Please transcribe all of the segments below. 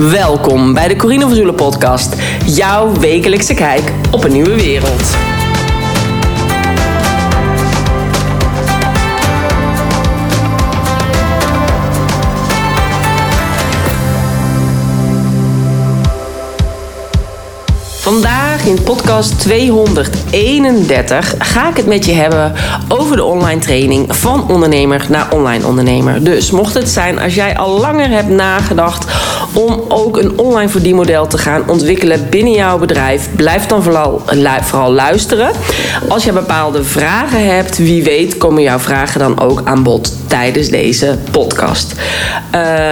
Welkom bij de Corine van Zoelen podcast. Jouw wekelijkse kijk op een nieuwe wereld. Vandaag in podcast 231 ga ik het met je hebben over de online training van ondernemer naar online ondernemer. Dus mocht het zijn als jij al langer hebt nagedacht om ook een online verdienmodel te gaan ontwikkelen binnen jouw bedrijf, blijf dan vooral, vooral luisteren. Als je bepaalde vragen hebt, wie weet komen jouw vragen dan ook aan bod tijdens deze podcast. Uh,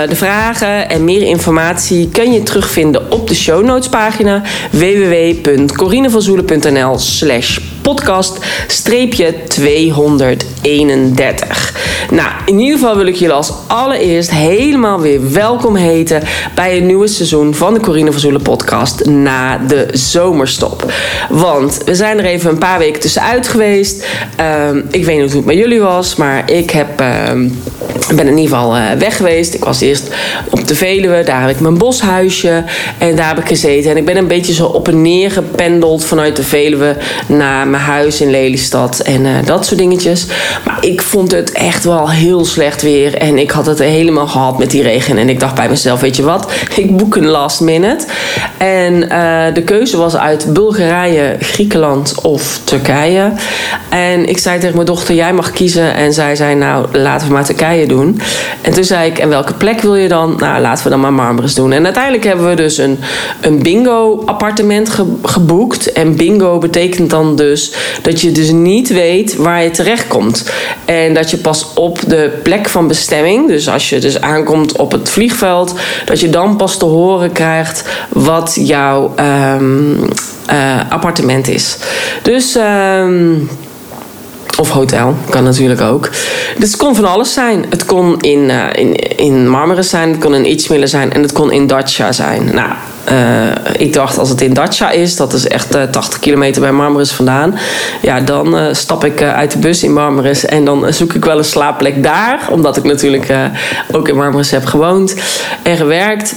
de vragen en meer informatie kun je terugvinden op de show notes pagina www.corinevanzoelen.nl slash podcast streepje 231. Nou, in ieder geval wil ik jullie als allereerst helemaal weer welkom heten bij een nieuwe seizoen van de Corine van Zoelen podcast na de zomerstop. Want we zijn er even een paar weken tussenuit geweest. Uh, ik weet niet hoe het met jullie was, maar ik heb, uh, ben in ieder geval uh, weg geweest. Ik was eerst op de Veluwe, daar heb ik mijn boshuisje en daar heb ik gezeten. En ik ben een beetje zo op en neer gependeld vanuit de Veluwe naar mijn huis in Lelystad en uh, dat soort dingetjes. Maar ik vond het echt wel heel slecht weer en ik had het helemaal gehad met die regen. En ik dacht bij mezelf, weet je wat, ik boek een last minute. En uh, de keuze was uit Bulgarije, Griekenland of Turkije. En ik zei tegen mijn dochter, jij mag kiezen. En zij zei, nou, laten we maar Turkije doen. En toen zei ik, en welke plek wil je dan? Nou, laten we dan maar Marmaris doen. En uiteindelijk hebben we dus een, een bingo appartement ge geboekt. En bingo betekent dan dus dat je dus niet weet waar je terecht komt. En dat je pas op de plek van bestemming, dus als je dus aankomt op het vliegveld, dat je dan pas te horen krijgt wat jouw um, uh, appartement is. Dus. Um, of hotel, kan natuurlijk ook. Dus het kon van alles zijn. Het kon in, uh, in, in Marmaris zijn, het kon in Ichmiller zijn en het kon in Dacia zijn. Nou, uh, ik dacht als het in Dacia is, dat is echt uh, 80 kilometer bij Marmaris vandaan. Ja, dan stap ik uit de bus in Marmaris en dan zoek ik wel een slaapplek daar. Omdat ik natuurlijk ook in Marmaris heb gewoond en gewerkt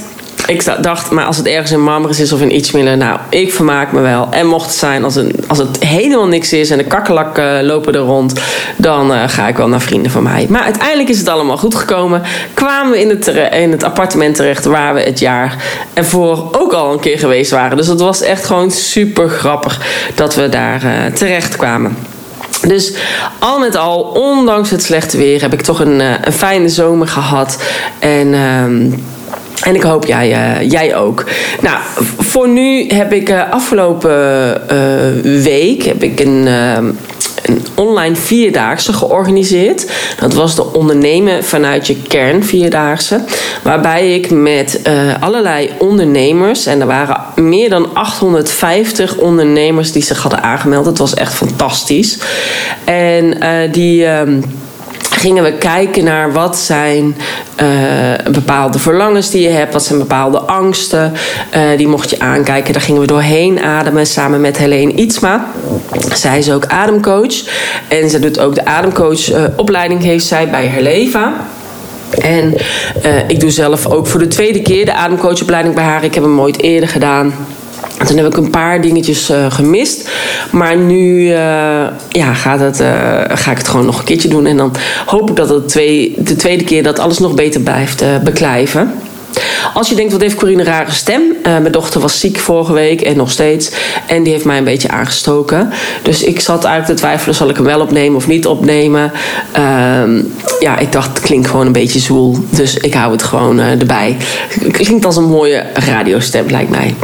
ik dacht, maar als het ergens in Marmaris is of in Ietsmiller, nou, ik vermaak me wel. En mocht het zijn, als, een, als het helemaal niks is en de kakkerlakken lopen er rond, dan uh, ga ik wel naar vrienden van mij. Maar uiteindelijk is het allemaal goed gekomen. Kwamen we in het, in het appartement terecht waar we het jaar ervoor ook al een keer geweest waren. Dus het was echt gewoon super grappig dat we daar uh, terecht kwamen. Dus al met al, ondanks het slechte weer, heb ik toch een, een fijne zomer gehad. En. Uh, en ik hoop jij, uh, jij ook. Nou, voor nu heb ik uh, afgelopen uh, week heb ik een, een online vierdaagse georganiseerd. Dat was de ondernemen vanuit je kern vierdaagse. Waarbij ik met allerlei ondernemers, en er waren meer dan 850 ondernemers die zich hadden aangemeld. Het was echt fantastisch. En die ehm, gingen we kijken naar wat zijn uh, bepaalde verlangens die je hebt, wat zijn bepaalde angsten. Uh, die mocht je aankijken. Daar gingen we doorheen ademen samen met Helene Ietsma. Zij is ook ademcoach en ze doet ook de ademcoach uh, opleiding heeft zij bij Herleva. En ik doe zelf ook voor de tweede keer de ademcoachopleiding bij haar. Ik heb hem ooit eerder gedaan. Toen heb ik een paar dingetjes uh, gemist. Maar nu uh, ja, gaat het, uh, ga ik het gewoon nog een keertje doen. En dan hoop ik dat het twee, de tweede keer dat alles nog beter blijft beklijven. Als je denkt, wat heeft Corine een rare stem? Uh, mijn dochter was ziek vorige week en nog steeds. En die heeft mij een beetje aangestoken. Dus ik zat eigenlijk te twijfelen, zal ik hem wel opnemen of niet opnemen? Uh, ja, ik dacht, het klinkt gewoon een beetje zwoel. Dus ik hou het gewoon uh, erbij. Klinkt als een mooie radiostem, lijkt mij.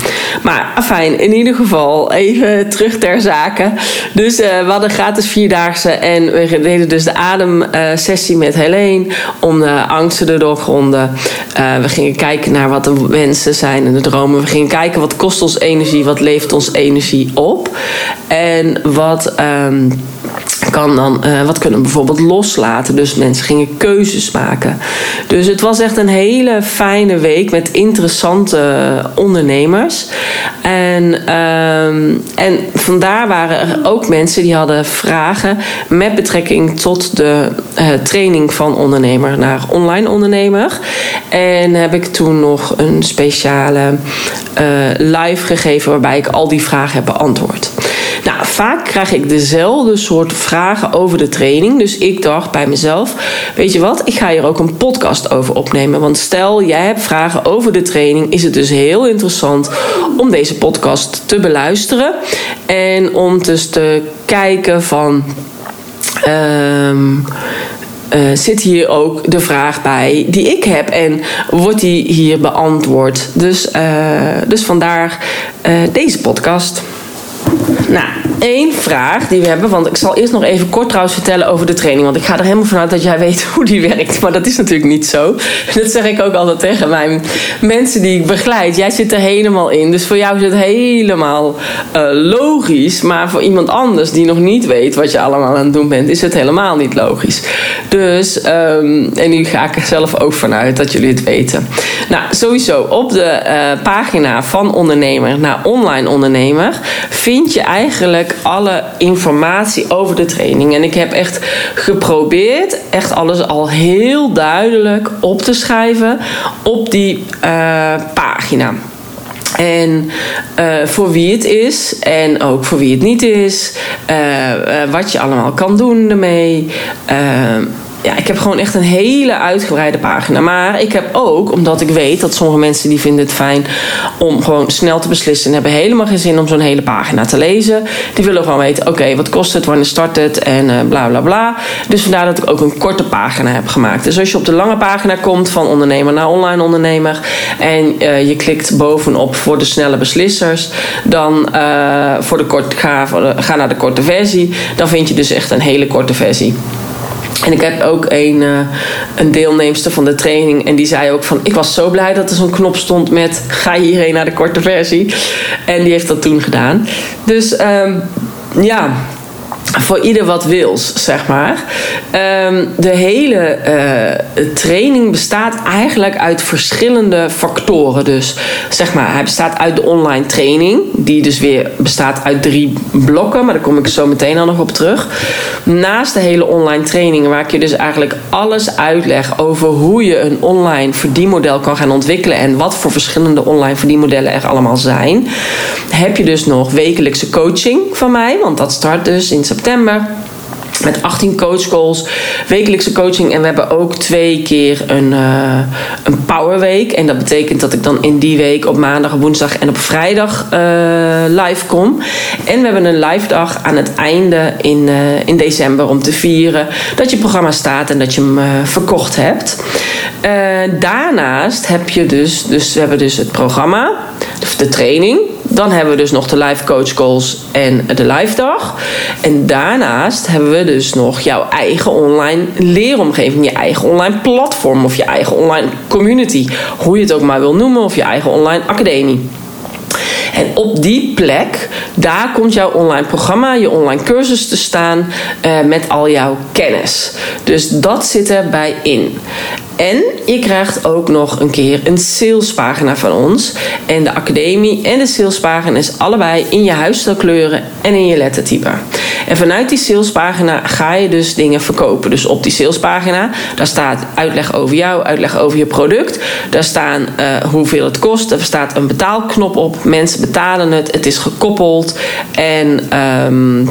Maar afijn, in ieder geval even terug ter zake. Dus uh, we hadden gratis vierdaagse en we deden dus de ademsessie met Helene om de angsten te doorgronden. We gingen kijken naar wat de wensen zijn en de dromen. We gingen kijken wat kost ons energie, wat levert ons energie op. En wat um, kan dan, uh, wat kunnen we bijvoorbeeld loslaten? Dus mensen gingen keuzes maken. Dus het was echt een hele fijne week met interessante ondernemers. En, uh, en vandaar waren er ook mensen die hadden vragen met betrekking tot de uh, training van ondernemer naar online ondernemer. En heb ik toen nog een speciale uh, live gegeven waarbij ik al die vragen heb beantwoord. Nou, vaak krijg ik dezelfde soort vragen over de training. Dus ik dacht bij mezelf: Weet je wat, ik ga hier ook een podcast over opnemen. Want stel jij hebt vragen over de training, is het dus heel interessant om deze podcast te beluisteren. En om dus te kijken van. Um, uh, zit hier ook de vraag bij die ik heb en wordt die hier beantwoord. Dus, uh, dus vandaar uh, deze podcast. Nou, één vraag die we hebben. Want ik zal eerst nog even kort trouwens vertellen over de training. Want ik ga er helemaal vanuit dat jij weet hoe die werkt. Maar dat is natuurlijk niet zo. Dat zeg ik ook altijd tegen mijn mensen die ik begeleid. Jij zit er helemaal in. Dus voor jou is het helemaal uh, logisch. Maar voor iemand anders die nog niet weet wat je allemaal aan het doen bent, is het helemaal niet logisch. Dus, um, en nu ga ik er zelf ook vanuit dat jullie het weten. Nou, sowieso op de uh, pagina van ondernemer naar online ondernemer vind je eigenlijk alle informatie over de training. En ik heb echt geprobeerd echt alles al heel duidelijk op te schrijven op die uh, pagina. En uh, voor wie het is en ook voor wie het niet is. Uh, wat je allemaal kan doen ermee ja, ik heb gewoon echt een hele uitgebreide pagina. Maar ik heb ook, omdat ik weet dat sommige mensen die vinden het fijn om gewoon snel te beslissen en hebben helemaal geen zin om zo'n hele pagina te lezen. Die willen gewoon weten, oké, wat kost het, wanneer start het en uh, bla bla bla. Dus vandaar dat ik ook een korte pagina heb gemaakt. Dus als je op de lange pagina komt van ondernemer naar online ondernemer en uh, je klikt bovenop voor de snelle beslissers, dan uh, voor de kort, ga naar de korte versie. Dan vind je dus echt een hele korte versie. En ik heb ook een, uh, een deelnemster van de training. En die zei ook van... Ik was zo blij dat er zo'n knop stond met... Ga hierheen naar de korte versie. En die heeft dat toen gedaan. Dus um, ja voor ieder wat wils, zeg maar. Um, de hele uh, training bestaat eigenlijk uit verschillende factoren. Dus zeg maar, hij bestaat uit de online training, die dus weer bestaat uit drie blokken, maar daar kom ik zo meteen al nog op terug. Naast de hele online training, waar ik je dus eigenlijk alles uitleg over hoe je een online verdienmodel kan gaan ontwikkelen en wat voor verschillende online verdienmodellen er allemaal zijn, heb je dus nog wekelijkse coaching van mij, want dat start dus in september. Met 18 coachcalls, wekelijkse coaching. En we hebben ook twee keer een, uh, een powerweek. En dat betekent dat ik dan in die week op maandag, woensdag en op vrijdag uh, live kom. En we hebben een live dag aan het einde in, uh, in december om te vieren dat je programma staat en dat je hem verkocht hebt. daarnaast heb je dus, dus we hebben dus het programma, de training. Dan hebben we dus nog de live coach calls en de live dag. En daarnaast hebben we dus nog jouw eigen online leeromgeving, je eigen online platform of je eigen online community. Hoe je het ook maar wil noemen, of je eigen online academie. En op die plek, daar komt jouw online programma, je online cursus te staan uh, met al jouw kennis. Dus dat zit erbij in. En je krijgt ook nog een keer een salespagina van ons. En de academie en de salespagina is allebei in je huisstijlkleuren en in je lettertype. En vanuit die salespagina ga je dus dingen verkopen. Dus op die salespagina, daar staat uitleg over jou, uitleg over je product. Daar staan uh, hoeveel het kost. Er staat een betaalknop op. Mensen betalen het. Het is gekoppeld. En... Um,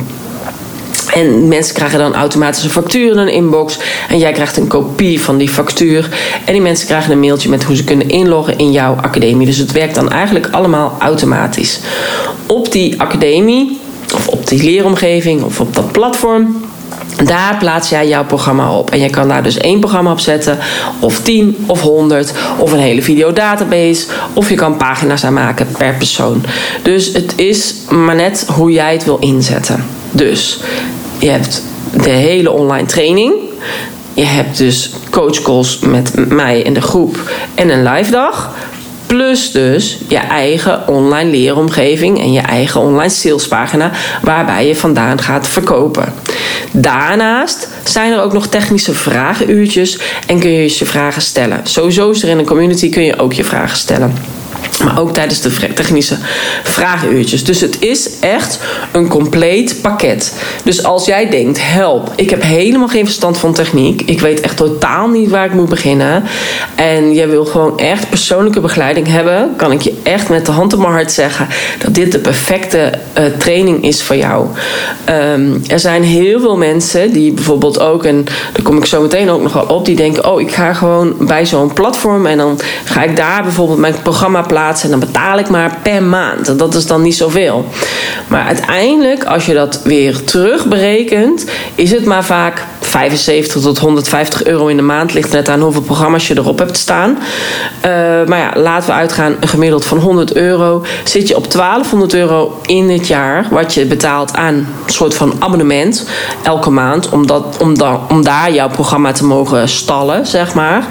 en mensen krijgen dan automatisch een factuur in een inbox. En jij krijgt een kopie van die factuur. En die mensen krijgen een mailtje met hoe ze kunnen inloggen in jouw academie. Dus het werkt dan eigenlijk allemaal automatisch. Op die academie, of op die leeromgeving, of op dat platform. Daar plaats jij jouw programma op. En je kan daar dus één programma op zetten, of tien, of honderd, of een hele videodatabase. Of je kan pagina's aanmaken per persoon. Dus het is maar net hoe jij het wil inzetten. Dus je hebt de hele online training. Je hebt dus coachcalls met mij en de groep en een live dag. Plus dus je eigen online leeromgeving en je eigen online salespagina waarbij je vandaan gaat verkopen. Daarnaast zijn er ook nog technische vragenuurtjes en kun je je vragen stellen. Sowieso is er in een community kun je ook je vragen stellen. Maar ook tijdens de technische vragenuurtjes. Dus het is echt een compleet pakket. Dus als jij denkt, help, ik heb helemaal geen verstand van techniek. Ik weet echt totaal niet waar ik moet beginnen. En jij wil gewoon echt persoonlijke begeleiding hebben. Kan ik je echt met de hand op mijn hart zeggen dat dit de perfecte uh, training is voor jou. Um, er zijn heel veel mensen die bijvoorbeeld ook, en daar kom ik zo meteen ook nog wel op, die denken: Oh, ik ga gewoon bij zo'n platform en dan ga ik daar bijvoorbeeld mijn programma plaatsen en dan betaal ik maar per maand. Dat is dan niet zoveel. Maar uiteindelijk, als je dat weer terugberekent, is het maar vaak 75 tot 150 euro in de maand. Ligt net aan hoeveel programma's je erop hebt staan. Uh, maar ja, laten we uitgaan, een gemiddeld van 100 euro. Zit je op 1200 euro in het jaar, wat je betaalt aan een soort van abonnement elke maand. Om, dat, om, om daar jouw programma te mogen stallen, zeg maar.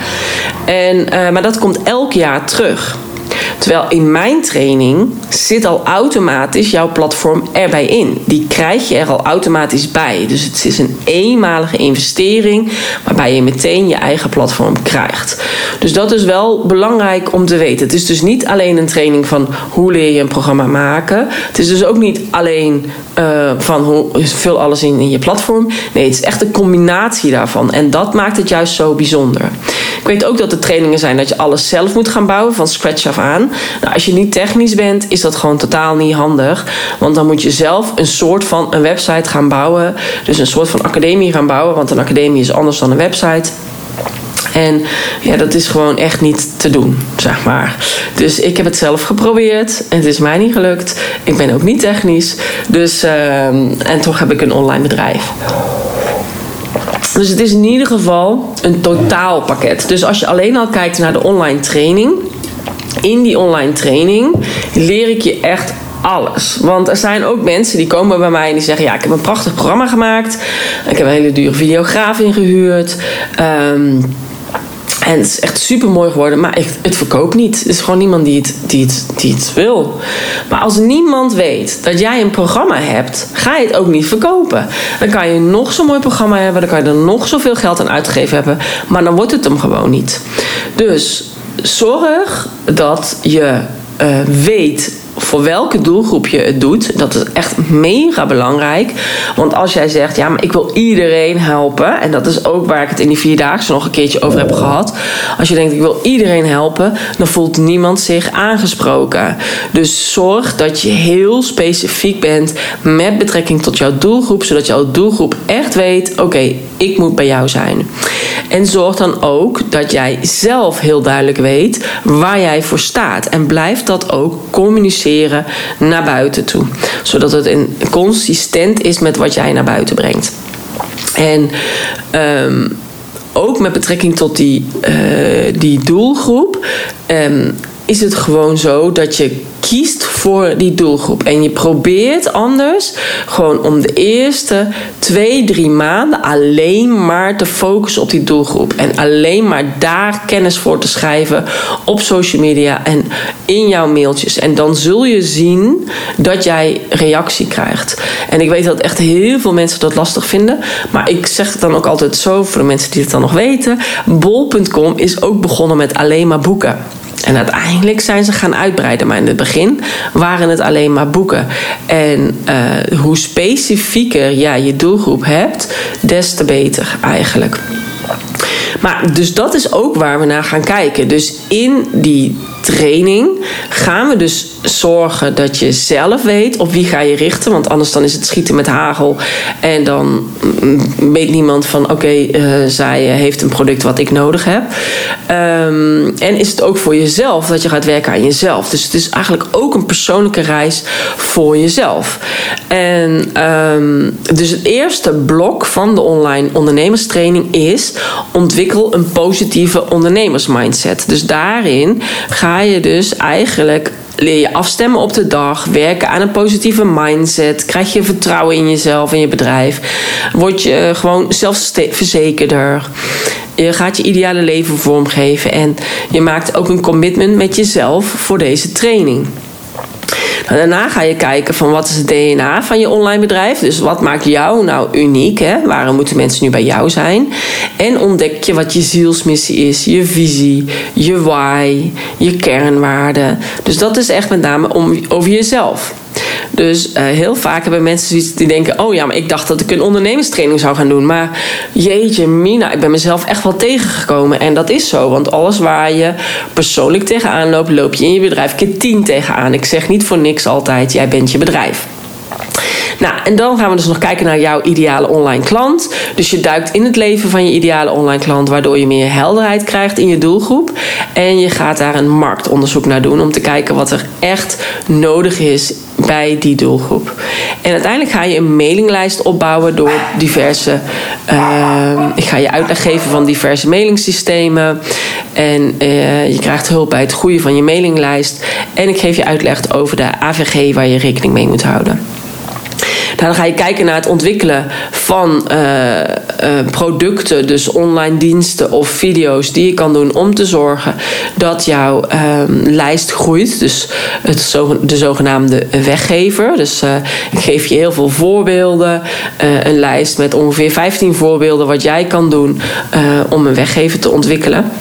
En, uh, maar dat komt elk jaar terug. Terwijl in mijn training zit al automatisch jouw platform erbij in. Die krijg je er al automatisch bij. Dus het is een eenmalige investering waarbij je meteen je eigen platform krijgt. Dus dat is wel belangrijk om te weten. Het is dus niet alleen een training van hoe leer je een programma maken. Het is dus ook niet alleen uh, van hoe vul alles in in je platform. Nee, het is echt een combinatie daarvan. En dat maakt het juist zo bijzonder. Ik weet ook dat er trainingen zijn dat je alles zelf moet gaan bouwen, van scratch af aan. Nou, als je niet technisch bent, is dat gewoon totaal niet handig. Want dan moet je zelf een soort van een website gaan bouwen. Dus een soort van academie gaan bouwen. Want een academie is anders dan een website. En ja, dat is gewoon echt niet te doen, zeg maar. Dus ik heb het zelf geprobeerd en het is mij niet gelukt. Ik ben ook niet technisch. Dus, uh, en toch heb ik een online bedrijf. Dus het is in ieder geval een totaalpakket. Dus als je alleen al kijkt naar de online training. In die online training leer ik je echt alles. Want er zijn ook mensen die komen bij mij en die zeggen: Ja, ik heb een prachtig programma gemaakt. Ik heb een hele dure videograaf ingehuurd. Um, en het is echt super mooi geworden, maar het, het verkoopt niet. Er is gewoon niemand die het, die, het, die het wil. Maar als niemand weet dat jij een programma hebt, ga je het ook niet verkopen. Dan kan je nog zo'n mooi programma hebben, dan kan je er nog zoveel geld aan uitgegeven hebben, maar dan wordt het hem gewoon niet. Dus zorg dat je uh, weet voor welke doelgroep je het doet. Dat is echt mega belangrijk. Want als jij zegt, ja, maar ik wil iedereen helpen. En dat is ook waar ik het in die vierdaagse nog een keertje over heb gehad. Als je denkt, ik wil iedereen helpen, dan voelt niemand zich aangesproken. Dus zorg dat je heel specifiek bent met betrekking tot jouw doelgroep. Zodat jouw doelgroep echt weet, oké, ik moet bij jou zijn. En zorg dan ook dat jij zelf heel duidelijk weet waar jij voor staat. En blijf dat ook communiceren naar buiten toe. Zodat het een consistent is met wat jij naar buiten brengt. En um, ook met betrekking tot die, uh, die doelgroep. Um, is het gewoon zo dat je kiest voor die doelgroep. En je probeert anders gewoon om de eerste twee, drie maanden alleen maar te focussen op die doelgroep. En alleen maar daar kennis voor te schrijven op social media en in jouw mailtjes. En dan zul je zien dat jij reactie krijgt. En ik weet dat echt heel veel mensen dat lastig vinden. Maar ik zeg het dan ook altijd zo voor de mensen die het dan nog weten. Bol.com is ook begonnen met alleen maar boeken. En uiteindelijk zijn ze gaan uitbreiden. Maar in het begin waren het alleen maar boeken. En uh, hoe specifieker jij je doelgroep hebt, des te beter eigenlijk. Maar dus dat is ook waar we naar gaan kijken. Dus in die training gaan we dus zorgen dat je zelf weet op wie ga je richten. Want anders dan is het schieten met hagel. En dan weet niemand van oké, uh, zij heeft een product wat ik nodig heb. Um, en is het ook voor jezelf dat je gaat werken aan jezelf. Dus het is eigenlijk ook een persoonlijke reis voor jezelf. En um, dus het eerste blok van de online ondernemerstraining is ontwikkel een positieve ondernemersmindset. Dus daarin ga je dus eigenlijk leer je afstemmen op de dag, werken aan een positieve mindset, krijg je vertrouwen in jezelf en je bedrijf, word je gewoon zelfverzekerder. Je gaat je ideale leven vormgeven en je maakt ook een commitment met jezelf voor deze training. Daarna ga je kijken van wat is het DNA van je online bedrijf. Dus wat maakt jou nou uniek? Hè? Waarom moeten mensen nu bij jou zijn? En ontdek je wat je zielsmissie is, je visie, je why, je kernwaarden. Dus dat is echt met name om, over jezelf. Dus uh, heel vaak hebben mensen zoiets die denken: Oh ja, maar ik dacht dat ik een ondernemingstraining zou gaan doen. Maar jeetje, Mina, ik ben mezelf echt wel tegengekomen. En dat is zo, want alles waar je persoonlijk tegenaan loopt, loop je in je bedrijf keer tien tegenaan. Ik zeg niet voor niks altijd: jij bent je bedrijf. Nou, en dan gaan we dus nog kijken naar jouw ideale online klant. Dus je duikt in het leven van je ideale online klant, waardoor je meer helderheid krijgt in je doelgroep. En je gaat daar een marktonderzoek naar doen om te kijken wat er echt nodig is bij die doelgroep. En uiteindelijk ga je een mailinglijst opbouwen door diverse. Uh, ik ga je uitleg geven van diverse mailingsystemen. En uh, je krijgt hulp bij het groeien van je mailinglijst. En ik geef je uitleg over de AVG waar je rekening mee moet houden. Dan ga je kijken naar het ontwikkelen van uh, uh, producten, dus online diensten of video's die je kan doen om te zorgen dat jouw um, lijst groeit. Dus het, de zogenaamde weggever. Dus uh, ik geef je heel veel voorbeelden, een lijst met ongeveer 15 voorbeelden wat jij kan doen om een weggever te ontwikkelen.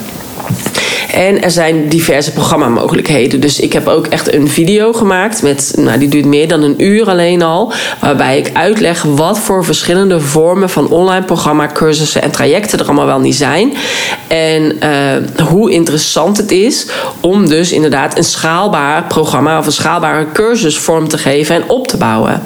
En er zijn diverse programmamogelijkheden. Dus ik heb ook echt een video gemaakt. Met, nou, die duurt meer dan een uur alleen al. Waarbij ik uitleg wat voor verschillende vormen van online programma, cursussen en trajecten er allemaal wel niet zijn. En uh, hoe interessant het is om dus inderdaad een schaalbaar programma of een schaalbare cursus vorm te geven en op te bouwen.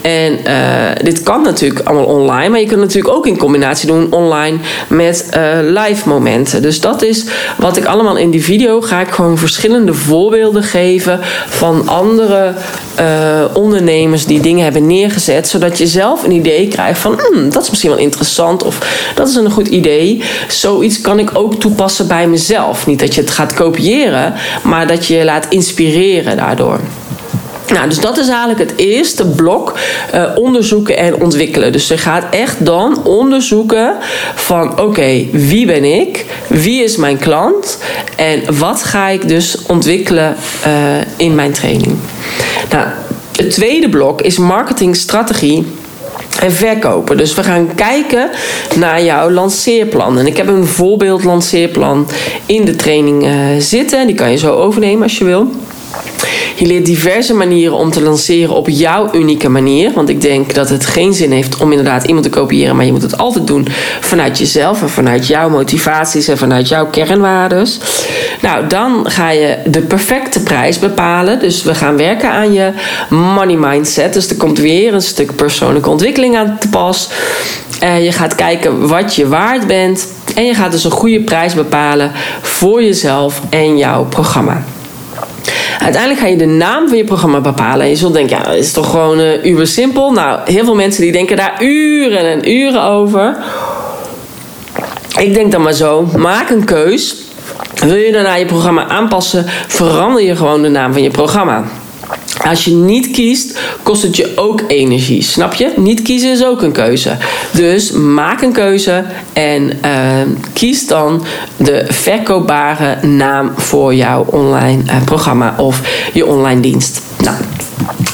En uh, dit kan natuurlijk allemaal online, maar je kunt het natuurlijk ook in combinatie doen online met uh, live momenten. Dus dat is wat ik allemaal in die video ga ik gewoon verschillende voorbeelden geven van andere uh, ondernemers die dingen hebben neergezet, zodat je zelf een idee krijgt van hmm, dat is misschien wel interessant of dat is een goed idee. Zoiets kan ik ook toepassen bij mezelf. Niet dat je het gaat kopiëren, maar dat je je laat inspireren daardoor. Nou, dus dat is eigenlijk het eerste blok uh, onderzoeken en ontwikkelen. Dus je gaat echt dan onderzoeken van oké, wie ben ik? Wie is mijn klant? En wat ga ik dus ontwikkelen uh, in mijn training? Nou, het tweede blok is marketingstrategie en verkopen. Dus we gaan kijken naar jouw lanceerplan. En ik heb een voorbeeld lanceerplan in de training uh, zitten. Die kan je zo overnemen als je wil. Je leert diverse manieren om te lanceren op jouw unieke manier. Want ik denk dat het geen zin heeft om inderdaad iemand te kopiëren. Maar je moet het altijd doen vanuit jezelf en vanuit jouw motivaties en vanuit jouw kernwaardes. Nou, dan ga je de perfecte prijs bepalen. Dus we gaan werken aan je money mindset. Dus er komt weer een stuk persoonlijke ontwikkeling aan te pas. Uh, je gaat kijken wat je waard bent. En je gaat dus een goede prijs bepalen voor jezelf en jouw programma. Uiteindelijk ga je de naam van je programma bepalen. En je zult denken, ja, dat is toch gewoon uh, uber simpel. Nou, heel veel mensen die denken daar uren en uren over. Ik denk dan maar zo, maak een keus. Wil je daarna je programma aanpassen, verander je gewoon de naam van je programma. Als je niet kiest, kost het je ook energie. Snap je? Niet kiezen is ook een keuze. Dus maak een keuze en uh, kies dan de verkoopbare naam voor jouw online uh, programma of je online dienst.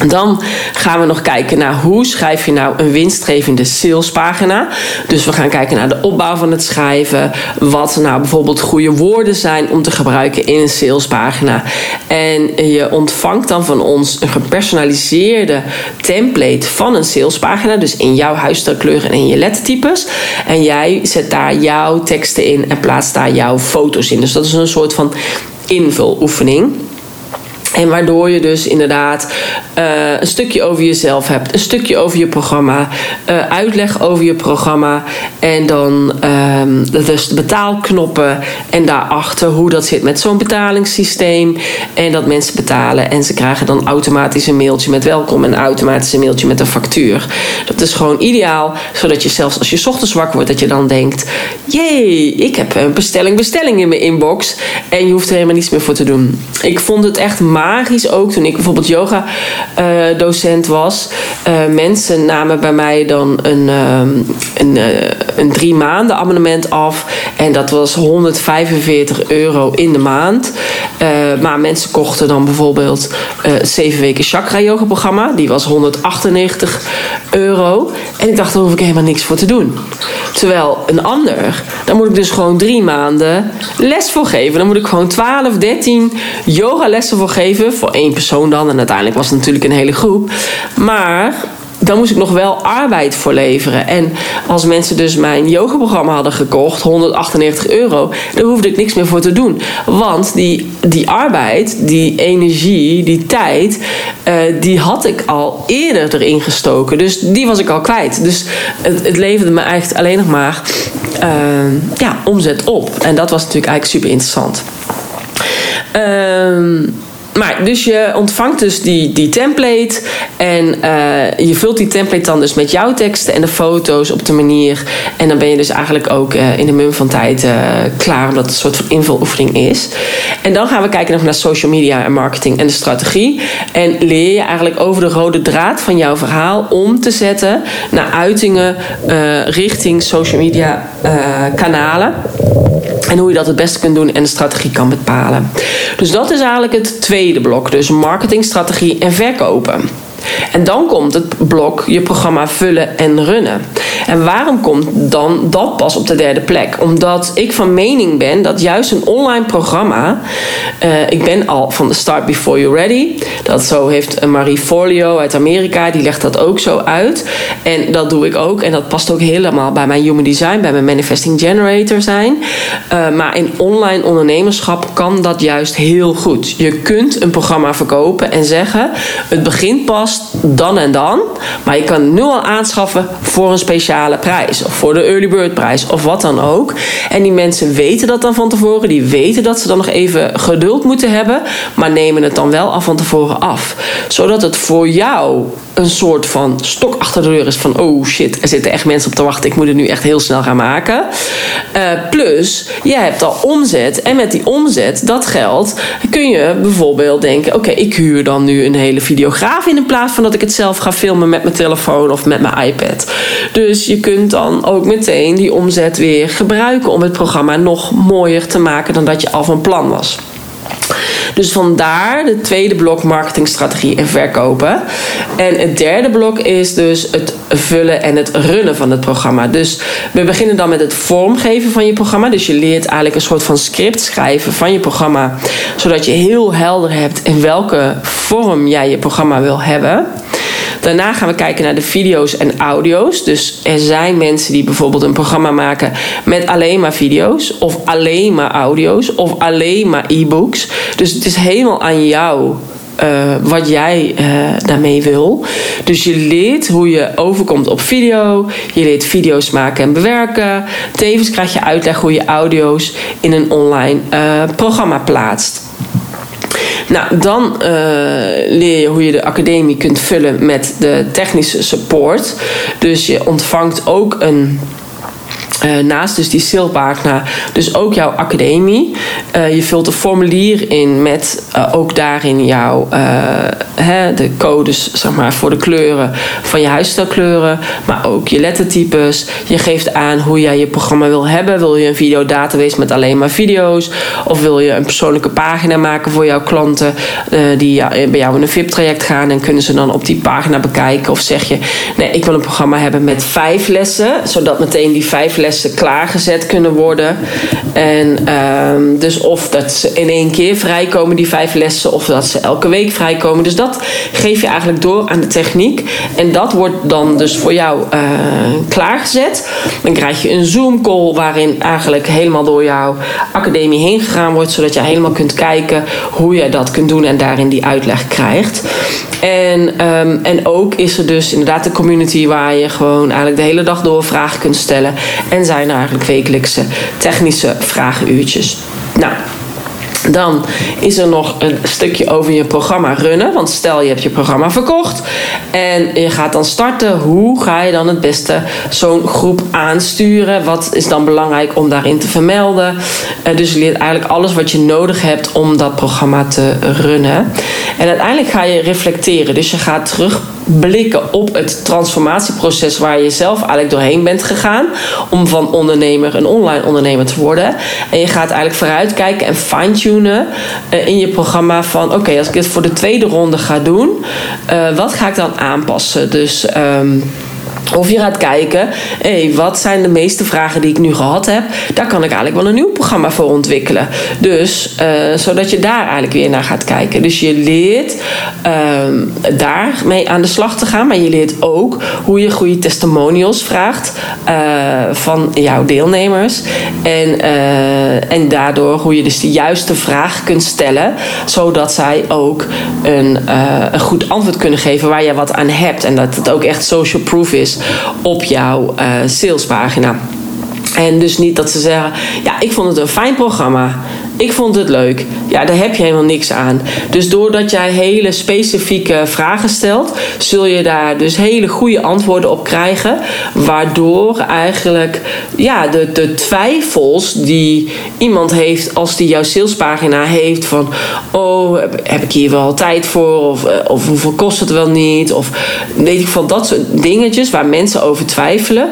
Dan gaan we nog kijken naar hoe schrijf je nou een winstgevende salespagina. Dus we gaan kijken naar de opbouw van het schrijven. Wat nou bijvoorbeeld goede woorden zijn om te gebruiken in een salespagina. En je ontvangt dan van ons een gepersonaliseerde template van een salespagina. Dus in jouw huisstijlkleur en in je lettertypes. En jij zet daar jouw teksten in en plaatst daar jouw foto's in. Dus dat is een soort van invuloefening. En waardoor je dus inderdaad uh, een stukje over jezelf hebt, een stukje over je programma, uh, uitleg over je programma en dan um, dus de betaalknoppen en daarachter hoe dat zit met zo'n betalingssysteem en dat mensen betalen en ze krijgen dan automatisch een mailtje met welkom en automatisch een mailtje met een factuur. Dat is gewoon ideaal, zodat je zelfs als je ochtends wakker wordt dat je dan denkt, jee, ik heb een bestelling, bestelling in mijn inbox en je hoeft er helemaal niets meer voor te doen. Ik vond het echt magisch ook toen ik bijvoorbeeld yoga uh, docent was. Uh, mensen namen bij mij dan een, uh, een een drie maanden abonnement af. En dat was 145 euro in de maand. Uh, maar mensen kochten dan bijvoorbeeld uh, 7 weken chakra yoga programma. Die was 198 euro. En ik dacht, daar hoef ik helemaal niks voor te doen. Terwijl een ander, daar moet ik dus gewoon drie maanden les voor geven. Dan moet ik gewoon 12, 13 yogalessen voor geven. Voor één persoon dan. En uiteindelijk was het natuurlijk een hele groep. Maar dan moest ik nog wel arbeid voor leveren. En als mensen dus mijn yogaprogramma hadden gekocht, 198 euro, daar hoefde ik niks meer voor te doen. Want die, die arbeid, die energie, die tijd, uh, die had ik al eerder erin gestoken. Dus die was ik al kwijt. Dus het, het leverde me eigenlijk alleen nog maar uh, ja, omzet op. En dat was natuurlijk eigenlijk super interessant. Ehm maar dus je ontvangt dus die, die template en uh, je vult die template dan dus met jouw teksten en de foto's op de manier. En dan ben je dus eigenlijk ook uh, in de mum van tijd uh, klaar, omdat het een soort van invuloefening is. En dan gaan we kijken nog naar social media en marketing en de strategie. En leer je eigenlijk over de rode draad van jouw verhaal om te zetten naar uitingen richting social media kanalen. En hoe je dat het beste kunt doen en de strategie kan bepalen. Dus dat is eigenlijk het tweede blok. Dus marketingstrategie en verkopen. En dan komt het blok je programma vullen en runnen. En waarom komt dan dat pas op de derde plek? Omdat ik van mening ben dat juist een online programma. Uh, ik ben al van de start before you're ready. Dat zo heeft Marie Forleo uit Amerika, die legt dat ook zo uit. En dat doe ik ook. En dat past ook helemaal bij mijn human design, bij mijn manifesting generator zijn. Uh, maar in online ondernemerschap kan dat juist heel goed. Je kunt een programma verkopen en zeggen: het begint pas dan en dan. Maar je kan het nu al aanschaffen voor een speciale prijs. Of voor de early bird prijs. Of wat dan ook. En die mensen weten dat dan van tevoren. Die weten dat ze dan nog even geduld moeten hebben. Maar nemen het dan wel al van tevoren af. Zodat het voor jou een soort van stok achter de deur is van oh shit, er zitten echt mensen op te wachten. Ik moet het nu echt heel snel gaan maken. Uh, plus, jij hebt al omzet. En met die omzet, dat geld, kun je bijvoorbeeld denken: oké, ik huur dan nu een hele videograaf in, in plaats van dat ik het zelf ga filmen met mijn telefoon of met mijn iPad. Dus je kunt dan ook meteen die omzet weer gebruiken om het programma nog mooier te maken dan dat je al van plan was. Dus vandaar de tweede blok marketingstrategie en verkopen. En het derde blok is dus het vullen en het runnen van het programma. Dus we beginnen dan met het vormgeven van je programma. Dus je leert eigenlijk een soort van script schrijven van je programma. Zodat je heel helder hebt in welke vorm jij je programma wil hebben. Daarna gaan we kijken naar de video's en audio's. Dus er zijn mensen die bijvoorbeeld een programma maken met alleen maar video's, of alleen maar audio's, of alleen maar e-books. Dus het is helemaal aan jou. Uh, wat jij uh, daarmee wil. Dus je leert hoe je overkomt op video. Je leert video's maken en bewerken. Tevens krijg je uitleg hoe je audio's in een online uh, programma plaatst. Nou, dan uh, leer je hoe je de academie kunt vullen met de technische support. Dus je ontvangt ook een uh, naast dus die salespagina, dus ook jouw academie. Uh, je vult een formulier in met uh, ook daarin jouw hè, de codes zeg maar, voor de kleuren van je huisstijlkleuren, maar ook je lettertypes. Je geeft aan hoe jij je programma wil hebben. Wil je een videodatabase met alleen maar video's? Of wil je een persoonlijke pagina maken voor jouw klanten die bij jou in een VIP-traject gaan en kunnen ze dan op die pagina bekijken? Of zeg je, nee, ik wil een programma hebben met vijf lessen, zodat meteen die vijf lessen lessen klaargezet kunnen worden. En um, dus of dat ze in één keer vrijkomen, die vijf lessen, of dat ze elke week vrijkomen. Dus dat geef je eigenlijk door aan de techniek. En dat wordt dan dus voor jou uh, klaargezet. Dan krijg je een Zoom-call waarin eigenlijk helemaal door jouw academie heen gegaan wordt, zodat je helemaal kunt kijken hoe je dat kunt doen en daarin die uitleg krijgt. En, um, en ook is er dus inderdaad de community waar je gewoon eigenlijk de hele dag door vragen kunt stellen. En zijn er eigenlijk wekelijkse technische vragenuurtjes. Nou, dan is er nog een stukje over je programma runnen. Want stel je hebt je programma verkocht en je gaat dan starten. Hoe ga je dan het beste zo'n groep aansturen? Wat is dan belangrijk om daarin te vermelden? Uh, dus je leert eigenlijk alles wat je nodig hebt om dat programma te runnen. En uiteindelijk ga je reflecteren. Dus je gaat terug blikken op het transformatieproces waar je zelf eigenlijk doorheen bent gegaan. Om van ondernemer een online ondernemer te worden. En je gaat eigenlijk vooruitkijken en fine-tunen uh, in je programma van oké, als ik dit voor de tweede ronde ga doen, uh, wat ga ik dan aanpassen? Dus. Um, of je gaat kijken, hey, wat zijn de meeste vragen die ik nu gehad heb? Daar kan ik eigenlijk wel een nieuw programma voor ontwikkelen. Dus, uh, zodat je daar eigenlijk weer naar gaat kijken. Dus je leert uh, daarmee aan de slag te gaan. Maar je leert ook hoe je goede testimonials vraagt uh, van jouw deelnemers. En, uh, en daardoor hoe je dus de juiste vraag kunt stellen. Zodat zij ook een, een goed antwoord kunnen geven waar je wat aan hebt. En dat het ook echt social proof is op jouw uh, salespagina. En dus niet dat ze zeggen: Ja, ik vond het een fijn programma. Ik vond het leuk. Ja, daar heb je helemaal niks aan. Dus doordat jij hele specifieke vragen stelt, zul je daar dus hele goede antwoorden op krijgen. Waardoor eigenlijk ja, de, de twijfels die iemand heeft als die jouw salespagina heeft: van oh, heb ik hier wel tijd voor? Of, eh, of hoeveel kost het wel niet? Of weet ik van dat soort dingetjes waar mensen over twijfelen.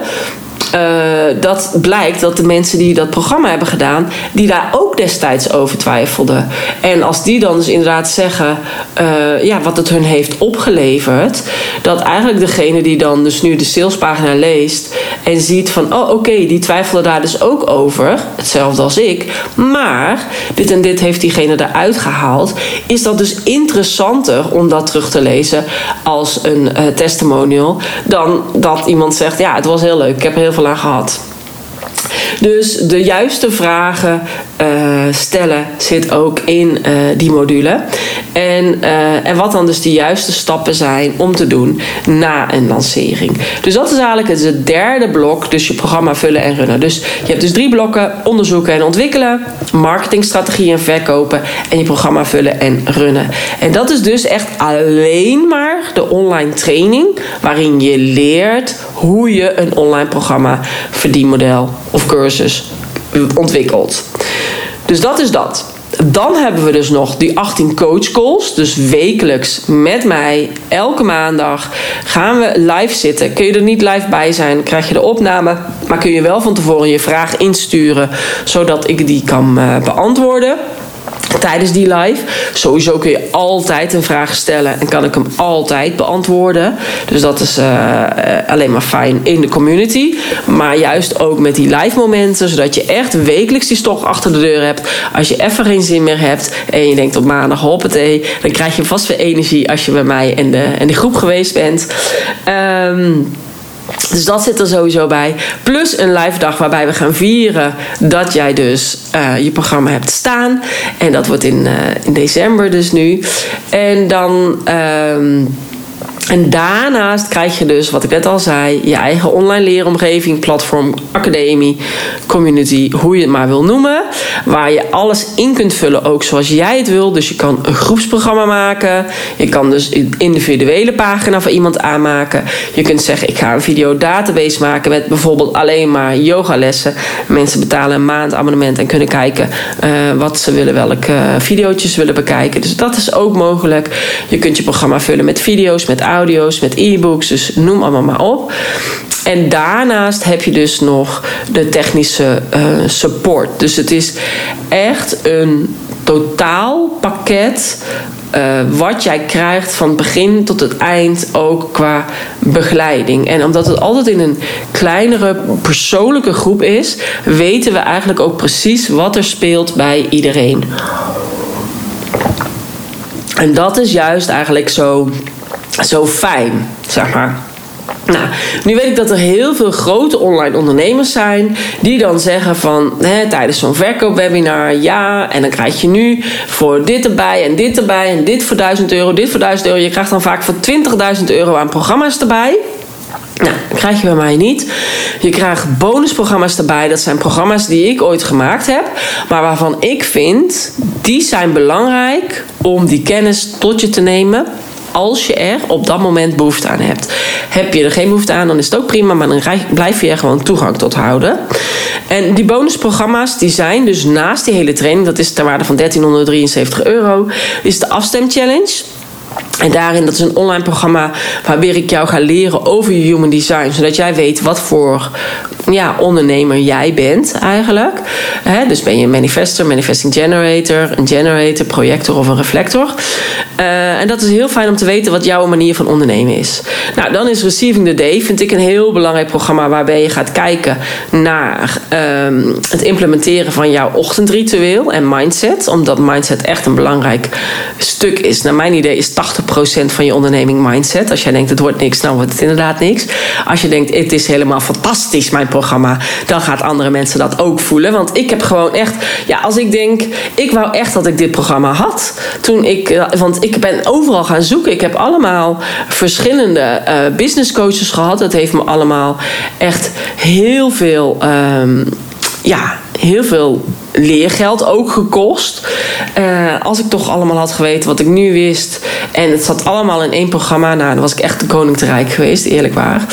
Uh, dat blijkt dat de mensen die dat programma hebben gedaan, die daar ook destijds over twijfelden. En als die dan dus inderdaad zeggen uh, ja, wat het hun heeft opgeleverd, dat eigenlijk degene die dan dus nu de salespagina leest en ziet van oh oké, die twijfelde daar dus ook over, hetzelfde als ik, maar dit en dit heeft diegene eruit gehaald, is dat dus interessanter om dat terug te lezen als een uh, testimonial dan dat iemand zegt ja, het was heel leuk, ik heb heel veel aan gehad. Dus de juiste vragen uh, stellen zit ook in uh, die module. En, uh, en wat dan dus de juiste stappen zijn om te doen na een lancering. Dus dat is eigenlijk het derde blok. Dus je programma vullen en runnen. Dus je hebt dus drie blokken. Onderzoeken en ontwikkelen. Marketingstrategie en verkopen. En je programma vullen en runnen. En dat is dus echt alleen maar de online training. Waarin je leert hoe je een online programma verdienmodel of cursus ontwikkelt. Dus dat is dat. Dan hebben we dus nog die 18 coach calls. Dus wekelijks met mij, elke maandag gaan we live zitten. Kun je er niet live bij zijn, krijg je de opname. Maar kun je wel van tevoren je vraag insturen, zodat ik die kan uh, beantwoorden tijdens die live. Sowieso kun je altijd een vraag stellen en kan ik hem altijd beantwoorden. Dus dat is uh, alleen maar fijn in de community. Maar juist ook met die live momenten, zodat je echt wekelijks die stok achter de deur hebt. Als je even geen zin meer hebt en je denkt op maandag hoppatee, dan krijg je vast weer energie als je bij mij en de, en de groep geweest bent. Um, dus dat zit er sowieso bij. Plus een live dag waarbij we gaan vieren dat jij dus uh, je programma hebt staan. En dat wordt in, uh, in december dus nu. En dan. Uh, en daarnaast krijg je dus, wat ik net al zei, je eigen online leeromgeving, platform, academie, community, hoe je het maar wil noemen. Waar je alles in kunt vullen, ook zoals jij het wil. Dus je kan een groepsprogramma maken. Je kan dus een individuele pagina voor iemand aanmaken. Je kunt zeggen, ik ga een videodatabase maken met bijvoorbeeld alleen maar yogalessen. Mensen betalen een maandabonnement en kunnen kijken uh, wat ze willen, welke uh, video's willen bekijken. Dus dat is ook mogelijk. Je kunt je programma vullen met video's, met audio's, met e-books, dus noem allemaal maar op. En daarnaast heb je dus nog de technische uh, support. Dus het is echt een totaalpakket uh, wat jij krijgt van begin tot het eind, ook qua begeleiding. En omdat het altijd in een kleinere persoonlijke groep is, weten we eigenlijk ook precies wat er speelt bij iedereen. En dat is juist eigenlijk zo zo fijn, zeg maar. Nou, nu weet ik dat er heel veel grote online ondernemers zijn die dan zeggen van hè, tijdens zo'n verkoopwebinar ja, en dan krijg je nu voor dit erbij en dit erbij en dit voor 1000 euro, dit voor 1000 euro. Je krijgt dan vaak voor 20.000 euro aan programma's erbij. Nou, dat krijg je bij mij niet. Je krijgt bonusprogramma's erbij. Dat zijn programma's die ik ooit gemaakt heb. Maar waarvan ik vind, die zijn belangrijk om die kennis tot je te nemen als je er op dat moment behoefte aan hebt. Heb je er geen behoefte aan, dan is het ook prima, maar dan blijf je er gewoon toegang tot houden. En die bonusprogramma's die zijn dus naast die hele training, dat is ter waarde van 1373 euro, is de afstemchallenge. En daarin, dat is een online programma waarbij ik jou ga leren over je human design. Zodat jij weet wat voor ja, ondernemer jij bent eigenlijk. dus ben je een manifester, manifesting generator, een generator, projector of een reflector. Uh, en dat is heel fijn om te weten wat jouw manier van ondernemen is. Nou, dan is Receiving the Day, vind ik een heel belangrijk programma waarbij je gaat kijken naar um, het implementeren van jouw ochtendritueel en mindset. Omdat mindset echt een belangrijk stuk is. Naar mijn idee is 80% van je onderneming mindset. Als jij denkt het wordt niks, dan wordt het inderdaad niks. Als je denkt het is helemaal fantastisch, mijn programma, dan gaat andere mensen dat ook voelen. Want ik heb gewoon echt, ja, als ik denk, ik wou echt dat ik dit programma had. Toen ik, eh, want ik ben overal gaan zoeken. Ik heb allemaal verschillende uh, business coaches gehad. Dat heeft me allemaal echt heel veel, um, ja, heel veel leergeld ook gekost. Uh, als ik toch allemaal had geweten wat ik nu wist. En het zat allemaal in één programma. Nou, dan was ik echt de koning te rijk geweest, eerlijk waar.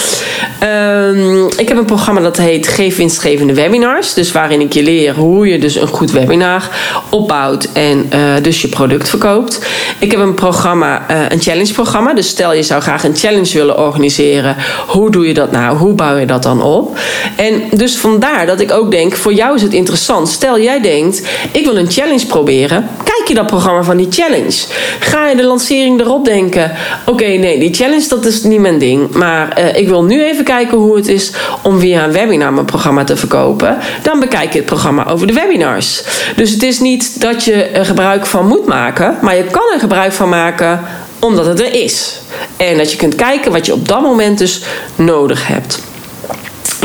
Um, ik heb een programma dat heet Geef winstgevende webinars. Dus waarin ik je leer hoe je dus een goed webinar opbouwt. En uh, dus je product verkoopt. Ik heb een programma, uh, een challenge programma. Dus stel je zou graag een challenge willen organiseren. Hoe doe je dat nou? Hoe bouw je dat dan op? En dus vandaar dat ik ook denk, voor jou is het interessant. Stel je denkt, ik wil een challenge proberen, kijk je dat programma van die challenge. Ga je de lancering erop denken, oké, nee, die challenge dat is niet mijn ding, maar uh, ik wil nu even kijken hoe het is om via een webinar mijn programma te verkopen. Dan bekijk je het programma over de webinars. Dus het is niet dat je er gebruik van moet maken, maar je kan er gebruik van maken omdat het er is. En dat je kunt kijken wat je op dat moment dus nodig hebt.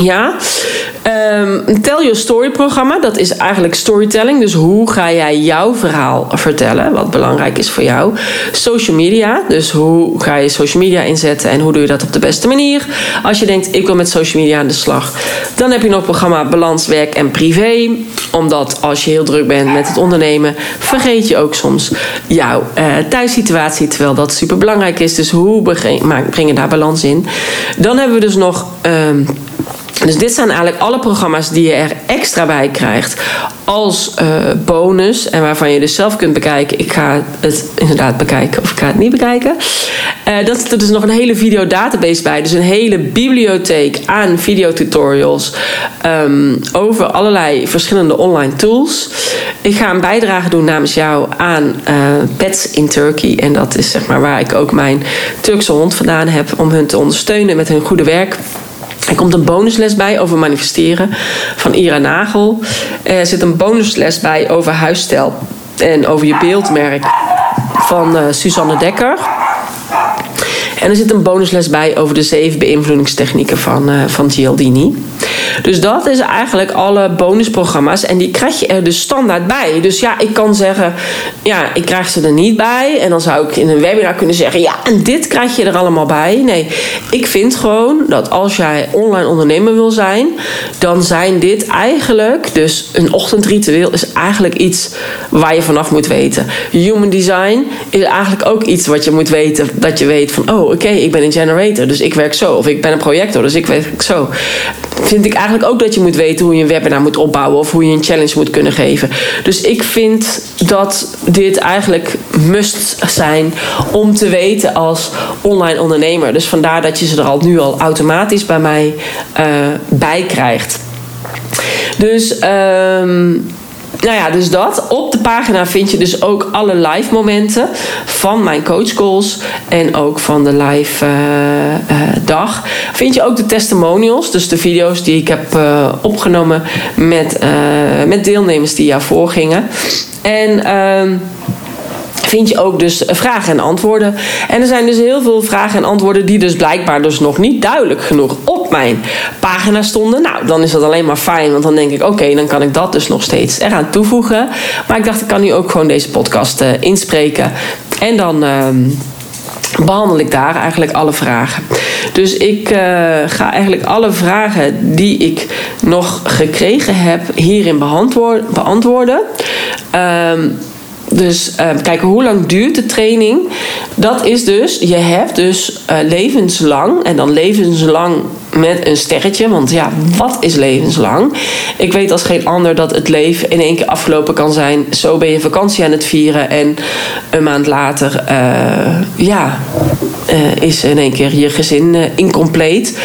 Ja, um, Tell Your Story programma, dat is eigenlijk storytelling. Dus hoe ga jij jouw verhaal vertellen, wat belangrijk is voor jou. Social media, dus hoe ga je social media inzetten en hoe doe je dat op de beste manier. Als je denkt, ik wil met social media aan de slag. Dan heb je nog het programma Balans, Werk en Privé. Omdat als je heel druk bent met het ondernemen, vergeet je ook soms jouw uh, thuissituatie. Terwijl dat super belangrijk is. Dus hoe breng je daar balans in? Dan hebben we dus nog... Um, dus dit zijn eigenlijk alle programma's die je er extra bij krijgt als uh, bonus. En waarvan je dus zelf kunt bekijken. Ik ga het inderdaad bekijken of ik ga het niet bekijken. Uh, dat zit er dus nog een hele videodatabase bij. Dus een hele bibliotheek aan videotutorials. Um, over allerlei verschillende online tools. Ik ga een bijdrage doen namens jou aan Pets in Turkey. En dat is zeg maar waar ik ook mijn Turkse hond vandaan heb. Om hun te ondersteunen met hun goede werk. Er komt een bonusles bij over manifesteren van Ira Nagel. Er zit een bonusles bij over huisstijl en over je beeldmerk van uh, Suzanne Dekker. En er zit een bonusles bij over de zeven beïnvloedingstechnieken van, uh, van. Dus dat is eigenlijk alle bonusprogramma's. En die krijg je er dus standaard bij. Dus ja, ik kan zeggen, ja, ik krijg ze er niet bij. En dan zou ik in een webinar kunnen zeggen, ja, en dit krijg je er allemaal bij. Nee, ik vind gewoon dat als jij online ondernemer wil zijn, dan zijn dit eigenlijk, dus een ochtendritueel is eigenlijk iets waar je vanaf moet weten. Human design is eigenlijk ook iets wat je moet weten. Dat je weet van, oh, oké, ik ben een generator, dus ik werk zo. Of ik ben een projector, dus ik werk zo. Vind ik eigenlijk ook dat je moet weten hoe je een webinar moet opbouwen of hoe je een challenge moet kunnen geven. Dus ik vind dat dit eigenlijk must zijn om te weten als online ondernemer. Dus vandaar dat je ze er al nu al automatisch bij mij uh, bij krijgt. Dus um, nou ja, dus dat. Op de pagina vind je dus ook alle live momenten van mijn coachcalls en ook van de live uh, uh, dag. Vind je ook de testimonials, dus de video's die ik heb uh, opgenomen met, met deelnemers die jou voorgingen. En ehm, vind je ook dus vragen en antwoorden. En er zijn dus heel veel vragen en antwoorden die dus blijkbaar dus nog niet duidelijk genoeg op mijn pagina stonden. Nou, dan is dat alleen maar fijn, want dan denk ik, oké, dan kan ik dat dus nog steeds eraan toevoegen. Maar ik dacht, ik kan nu ook gewoon deze podcast uh, inspreken. En dan. Uh, behandel ik daar eigenlijk alle vragen. Dus ik uh, ga eigenlijk alle vragen die ik nog gekregen heb hierin beantwoorden. Um, Dus uh, kijk, hoe lang duurt de training? Dat is dus, je hebt dus uh, levenslang, en dan levenslang met een sterretje. Want ja, wat is levenslang? Ik weet als geen ander dat het leven in één keer afgelopen kan zijn. Zo ben je vakantie aan het vieren en een maand later, uh, ja, is in één keer je gezin incompleet.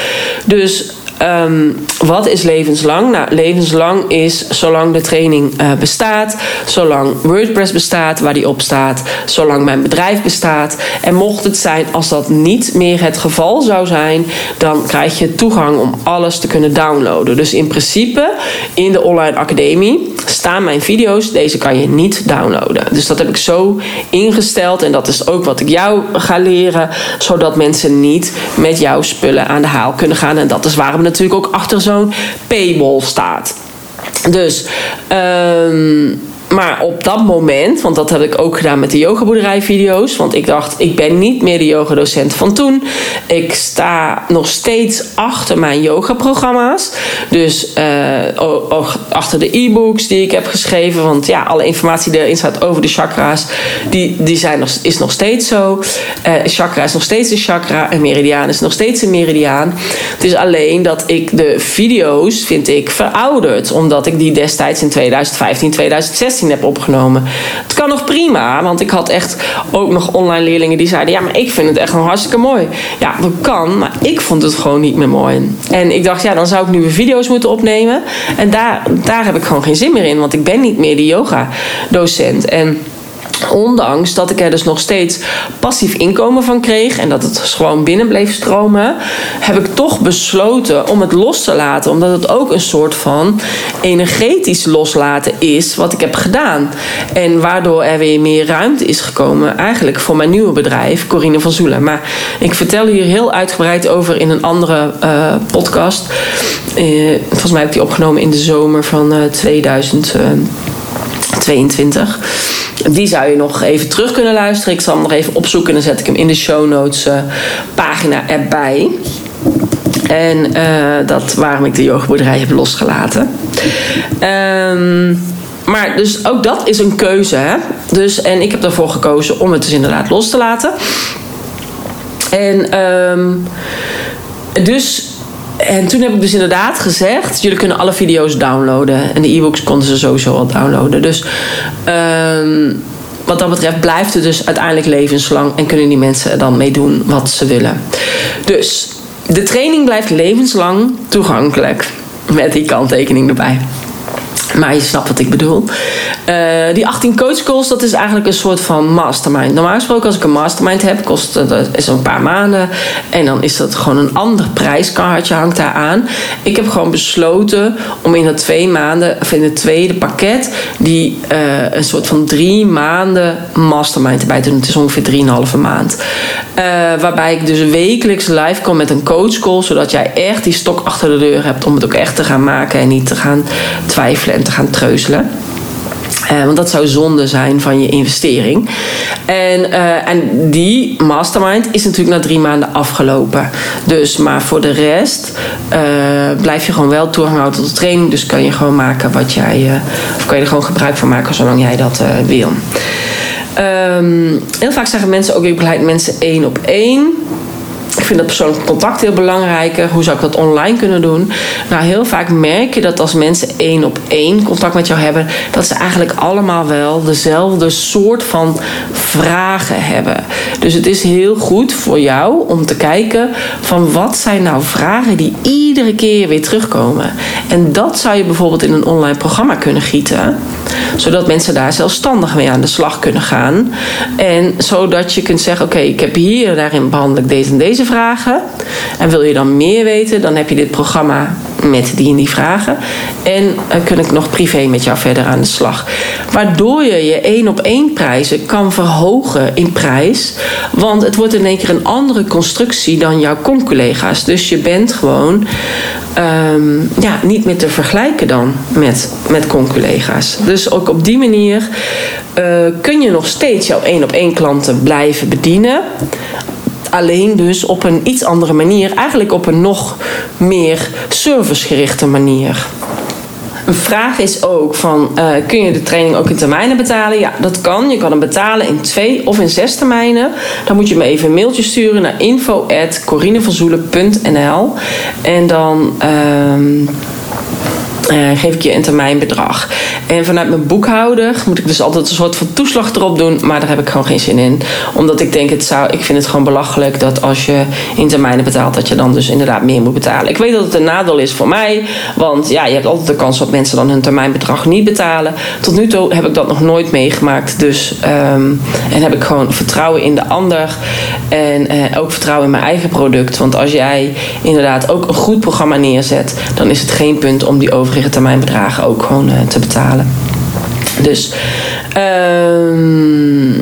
Dus Um, wat is levenslang? Nou, levenslang is zolang de training uh, bestaat, zolang WordPress bestaat, waar die op staat, zolang mijn bedrijf bestaat. En mocht het zijn als dat niet meer het geval zou zijn, dan krijg je toegang om alles te kunnen downloaden. Dus in principe in de online academie staan mijn video's. Deze kan je niet downloaden. Dus dat heb ik zo ingesteld en dat is ook wat ik jou ga leren, zodat mensen niet met jouw spullen aan de haal kunnen gaan. En dat is waarom natuurlijk ook achter zo'n paywall staat. Dus, um, maar op dat moment, want dat heb ik ook gedaan met de yogaboerderij video's. Want ik dacht, ik ben niet meer de yogadocent van toen. Ik sta nog steeds achter mijn yogaprogramma's. Dus uh, achter de e-books die ik heb geschreven. Want ja, alle informatie die erin staat over de chakra's, die, die zijn is nog steeds zo. Uh, chakra is nog steeds een chakra. En meridiaan is nog steeds een meridiaan. Het is alleen dat ik de video's, vind ik, verouderd. Omdat ik die destijds in 2015, 2016 heb opgenomen. Het kan nog prima, want ik had echt ook nog online leerlingen die zeiden: Ja, maar ik vind het echt nog hartstikke mooi. Ja, dat kan, maar ik vond het gewoon niet meer mooi. En ik dacht, ja, dan zou ik nieuwe video's moeten opnemen. En daar, daar heb ik gewoon geen zin meer in, want ik ben niet meer die yoga-docent. En Ondanks dat ik er dus nog steeds passief inkomen van kreeg en dat het gewoon binnen bleef stromen, heb ik toch besloten om het los te laten. Omdat het ook een soort van energetisch loslaten is wat ik heb gedaan. En waardoor er weer meer ruimte is gekomen, eigenlijk voor mijn nieuwe bedrijf, Corine van Zoelen. Maar ik vertel hier heel uitgebreid over in een andere uh, podcast. Uh, volgens mij heb ik die opgenomen in de zomer van uh, 2022. Die zou je nog even terug kunnen luisteren. Ik zal hem nog even opzoeken en dan zet ik hem in de show notes uh, pagina erbij. En uh, dat waarom ik de yogaboerderij heb losgelaten. Um, maar dus ook dat is een keuze. Hè? Dus, en ik heb ervoor gekozen om het dus inderdaad los te laten. En um, dus en toen heb ik dus inderdaad gezegd: jullie kunnen alle video's downloaden. En de e-books konden ze sowieso al downloaden. Dus um, wat dat betreft blijft het dus uiteindelijk levenslang. En kunnen die mensen er dan mee doen wat ze willen. Dus de training blijft levenslang toegankelijk. Met die kanttekening erbij. Maar je snapt wat ik bedoel. Uh, die 18 coach calls, dat is eigenlijk een soort van mastermind. Normaal gesproken, als ik een mastermind heb, kost dat is een paar maanden. En dan is dat gewoon een ander prijskaartje, hangt daar aan. Ik heb gewoon besloten om in de twee maanden, of in het tweede pakket, die uh, een soort van drie maanden mastermind erbij te doen. Het is ongeveer drieënhalve maand. Waarbij ik dus wekelijks live kom met een coach call, zodat jij echt die stok achter de deur hebt om het ook echt te gaan maken en niet te gaan twijfelen te gaan treuzelen. Uh, want dat zou zonde zijn van je investering. En, uh, en die mastermind is natuurlijk na drie maanden afgelopen. Dus, maar voor de rest uh, blijf je gewoon wel toegang houden tot de training. Dus kan je gewoon maken wat jij. of kan je er gewoon gebruik van maken zolang jij dat wil. Um, heel vaak zeggen mensen ook: ik begeleid mensen één op één. Ik vind dat persoonlijk contact heel belangrijk. Hoe zou ik dat online kunnen doen? Nou, heel vaak merk je dat als mensen één op één contact met jou hebben, dat ze eigenlijk allemaal wel dezelfde soort van vragen hebben. Dus het is heel goed voor jou om te kijken van wat zijn nou vragen die iedere keer weer terugkomen. En dat zou je bijvoorbeeld in een online programma kunnen gieten, zodat mensen daar zelfstandig mee aan de slag kunnen gaan. En zodat je kunt zeggen: Oké, ik heb hier, daarin behandel ik deze en deze vragen. En wil je dan meer weten, dan heb je dit programma met die en die vragen. En uh, kun ik nog privé met jou verder aan de slag. Waardoor je je één op één prijzen kan verhogen in prijs. Want het wordt in één keer een andere constructie dan jouw con-collega's. Dus je bent gewoon um, ja, niet meer te vergelijken dan met, met con-collega's. Dus ook op die manier uh, kun je nog steeds jouw één op één klanten blijven bedienen. Alleen dus op een iets andere manier. Eigenlijk op een nog meer servicegerichte manier. een vraag is ook van, uh, kun je de training ook in termijnen betalen? Ja, dat kan. Je kan hem betalen in twee of in zes termijnen. Dan moet je me even een mailtje sturen naar info.corinevanzoelen.nl En dan... Uh, uh, geef ik je een termijnbedrag. En vanuit mijn boekhouder moet ik dus altijd een soort van toeslag erop doen. Maar daar heb ik gewoon geen zin in. Omdat ik denk, het zou, ik vind het gewoon belachelijk dat als je in termijnen betaalt, dat je dan dus inderdaad meer moet betalen. Ik weet dat het een nadeel is voor mij. Want ja, je hebt altijd de kans dat mensen dan hun termijnbedrag niet betalen. Tot nu toe heb ik dat nog nooit meegemaakt. Dus um, en heb ik gewoon vertrouwen in de ander. En uh, ook vertrouwen in mijn eigen product. Want als jij inderdaad ook een goed programma neerzet, dan is het geen punt om die overige termijnbedragen ook gewoon uh, te betalen. Dus. Um,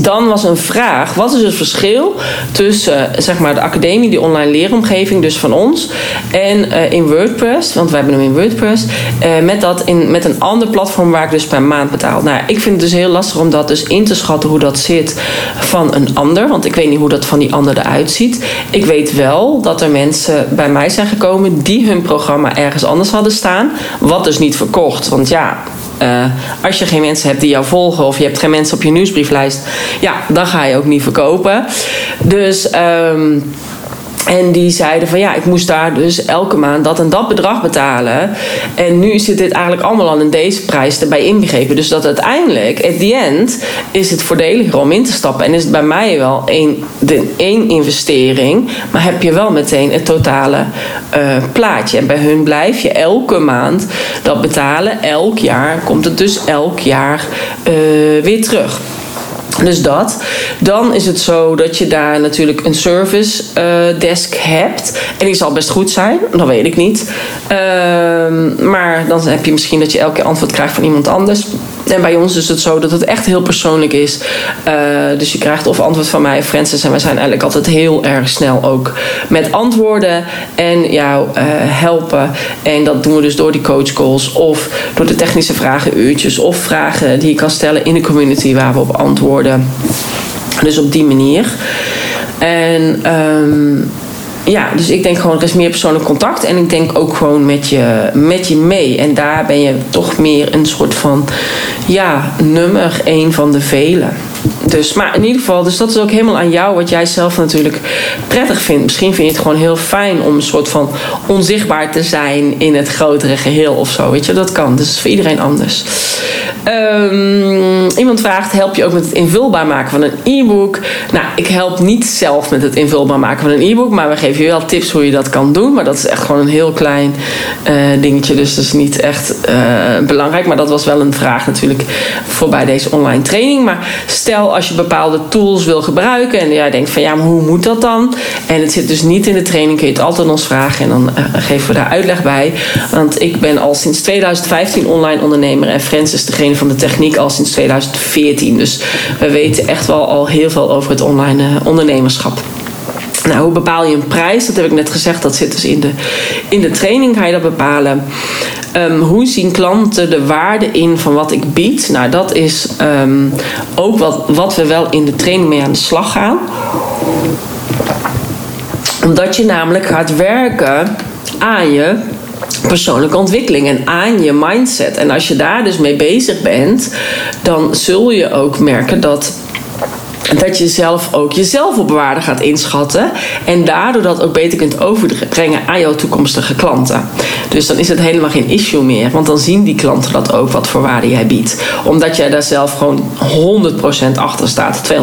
dan was een vraag: wat is het verschil tussen zeg maar, de academie, die online leeromgeving, dus van ons, en uh, in WordPress, want wij hebben hem in WordPress, uh, met, dat in, met een ander platform waar ik dus per maand betaal. Nou, ik vind het dus heel lastig om dat dus in te schatten hoe dat zit van een ander, want ik weet niet hoe dat van die ander eruit ziet. Ik weet wel dat er mensen bij mij zijn gekomen die hun programma ergens anders hadden staan, wat dus niet verkocht. Want ja, uh, als je geen mensen hebt die jou volgen of je hebt geen mensen op je nieuwsbrieflijst, ja, dan ga je ook niet verkopen. Dus. Um, en die zeiden van ja, ik moest daar dus elke maand dat en dat bedrag betalen. En nu zit dit eigenlijk allemaal al in deze prijs erbij ingegeven. Dus dat uiteindelijk, at the end, is het voordeliger om in te stappen. En is het bij mij wel één, de, investering. Maar heb je wel meteen het totale uh, plaatje. En bij hun blijf je elke maand dat betalen. Elk jaar komt het dus elk jaar uh, weer terug. Dus dat. Dan is het zo dat je daar natuurlijk een service uh, desk hebt. En die zal best goed zijn, dat weet ik niet. Uh, maar dan heb je misschien dat je elke keer antwoord krijgt van iemand anders. En bij ons is het zo dat het echt heel persoonlijk is. Uh, dus je krijgt of antwoord van mij of Francis. En wij zijn eigenlijk altijd heel erg snel ook met antwoorden en jou uh, helpen. En dat doen we dus door die coachcalls of door de technische vragen uurtjes. Of vragen die je kan stellen in de community waar we op antwoorden. Dus op die manier. En um, ja, dus ik denk gewoon, er is meer persoonlijk contact. En ik denk ook gewoon met je, met je mee. En daar ben je toch meer een soort van, ja, nummer één van de velen. Dus, maar in ieder geval, dus dat is ook helemaal aan jou wat jij zelf natuurlijk prettig vindt. Misschien vind je het gewoon heel fijn om een soort van onzichtbaar te zijn in het grotere geheel of zo. Weet je, dat kan. Dus voor iedereen anders. Um, iemand vraagt: help je ook met het invulbaar maken van een e-book? Nou, ik help niet zelf met het invulbaar maken van een e-book, maar we geven je wel tips hoe je dat kan doen. Maar dat is echt gewoon een heel klein uh, dingetje, dus dat is niet echt uh, belangrijk. Maar dat was wel een vraag natuurlijk voor bij deze online training. Maar stel als je bepaalde tools wil gebruiken en jij denkt van ja, maar hoe moet dat dan? En het zit dus niet in de training, kun je het altijd ons vragen en dan uh, geven we daar uitleg bij. Want ik ben al sinds 2015 online ondernemer en Frans is degene van de techniek al sinds 2014. Dus we weten echt wel al heel veel over het online uh, ondernemerschap. Nou, hoe bepaal je een prijs? Dat heb ik net gezegd, dat zit dus in de, in de training, ga je dat bepalen. Um, hoe zien klanten de waarde in van wat ik bied? Nou, dat is um, ook wat, wat we wel in de training mee aan de slag gaan. Omdat je namelijk gaat werken aan je persoonlijke ontwikkeling en aan je mindset. En als je daar dus mee bezig bent, dan zul je ook merken dat dat je zelf ook jezelf op waarde gaat inschatten. En daardoor dat ook beter kunt overbrengen aan jouw toekomstige klanten. Dus dan is het helemaal geen issue meer. Want dan zien die klanten dat ook wat voor waarde jij biedt. Omdat jij daar zelf gewoon 100% achter staat, 200%.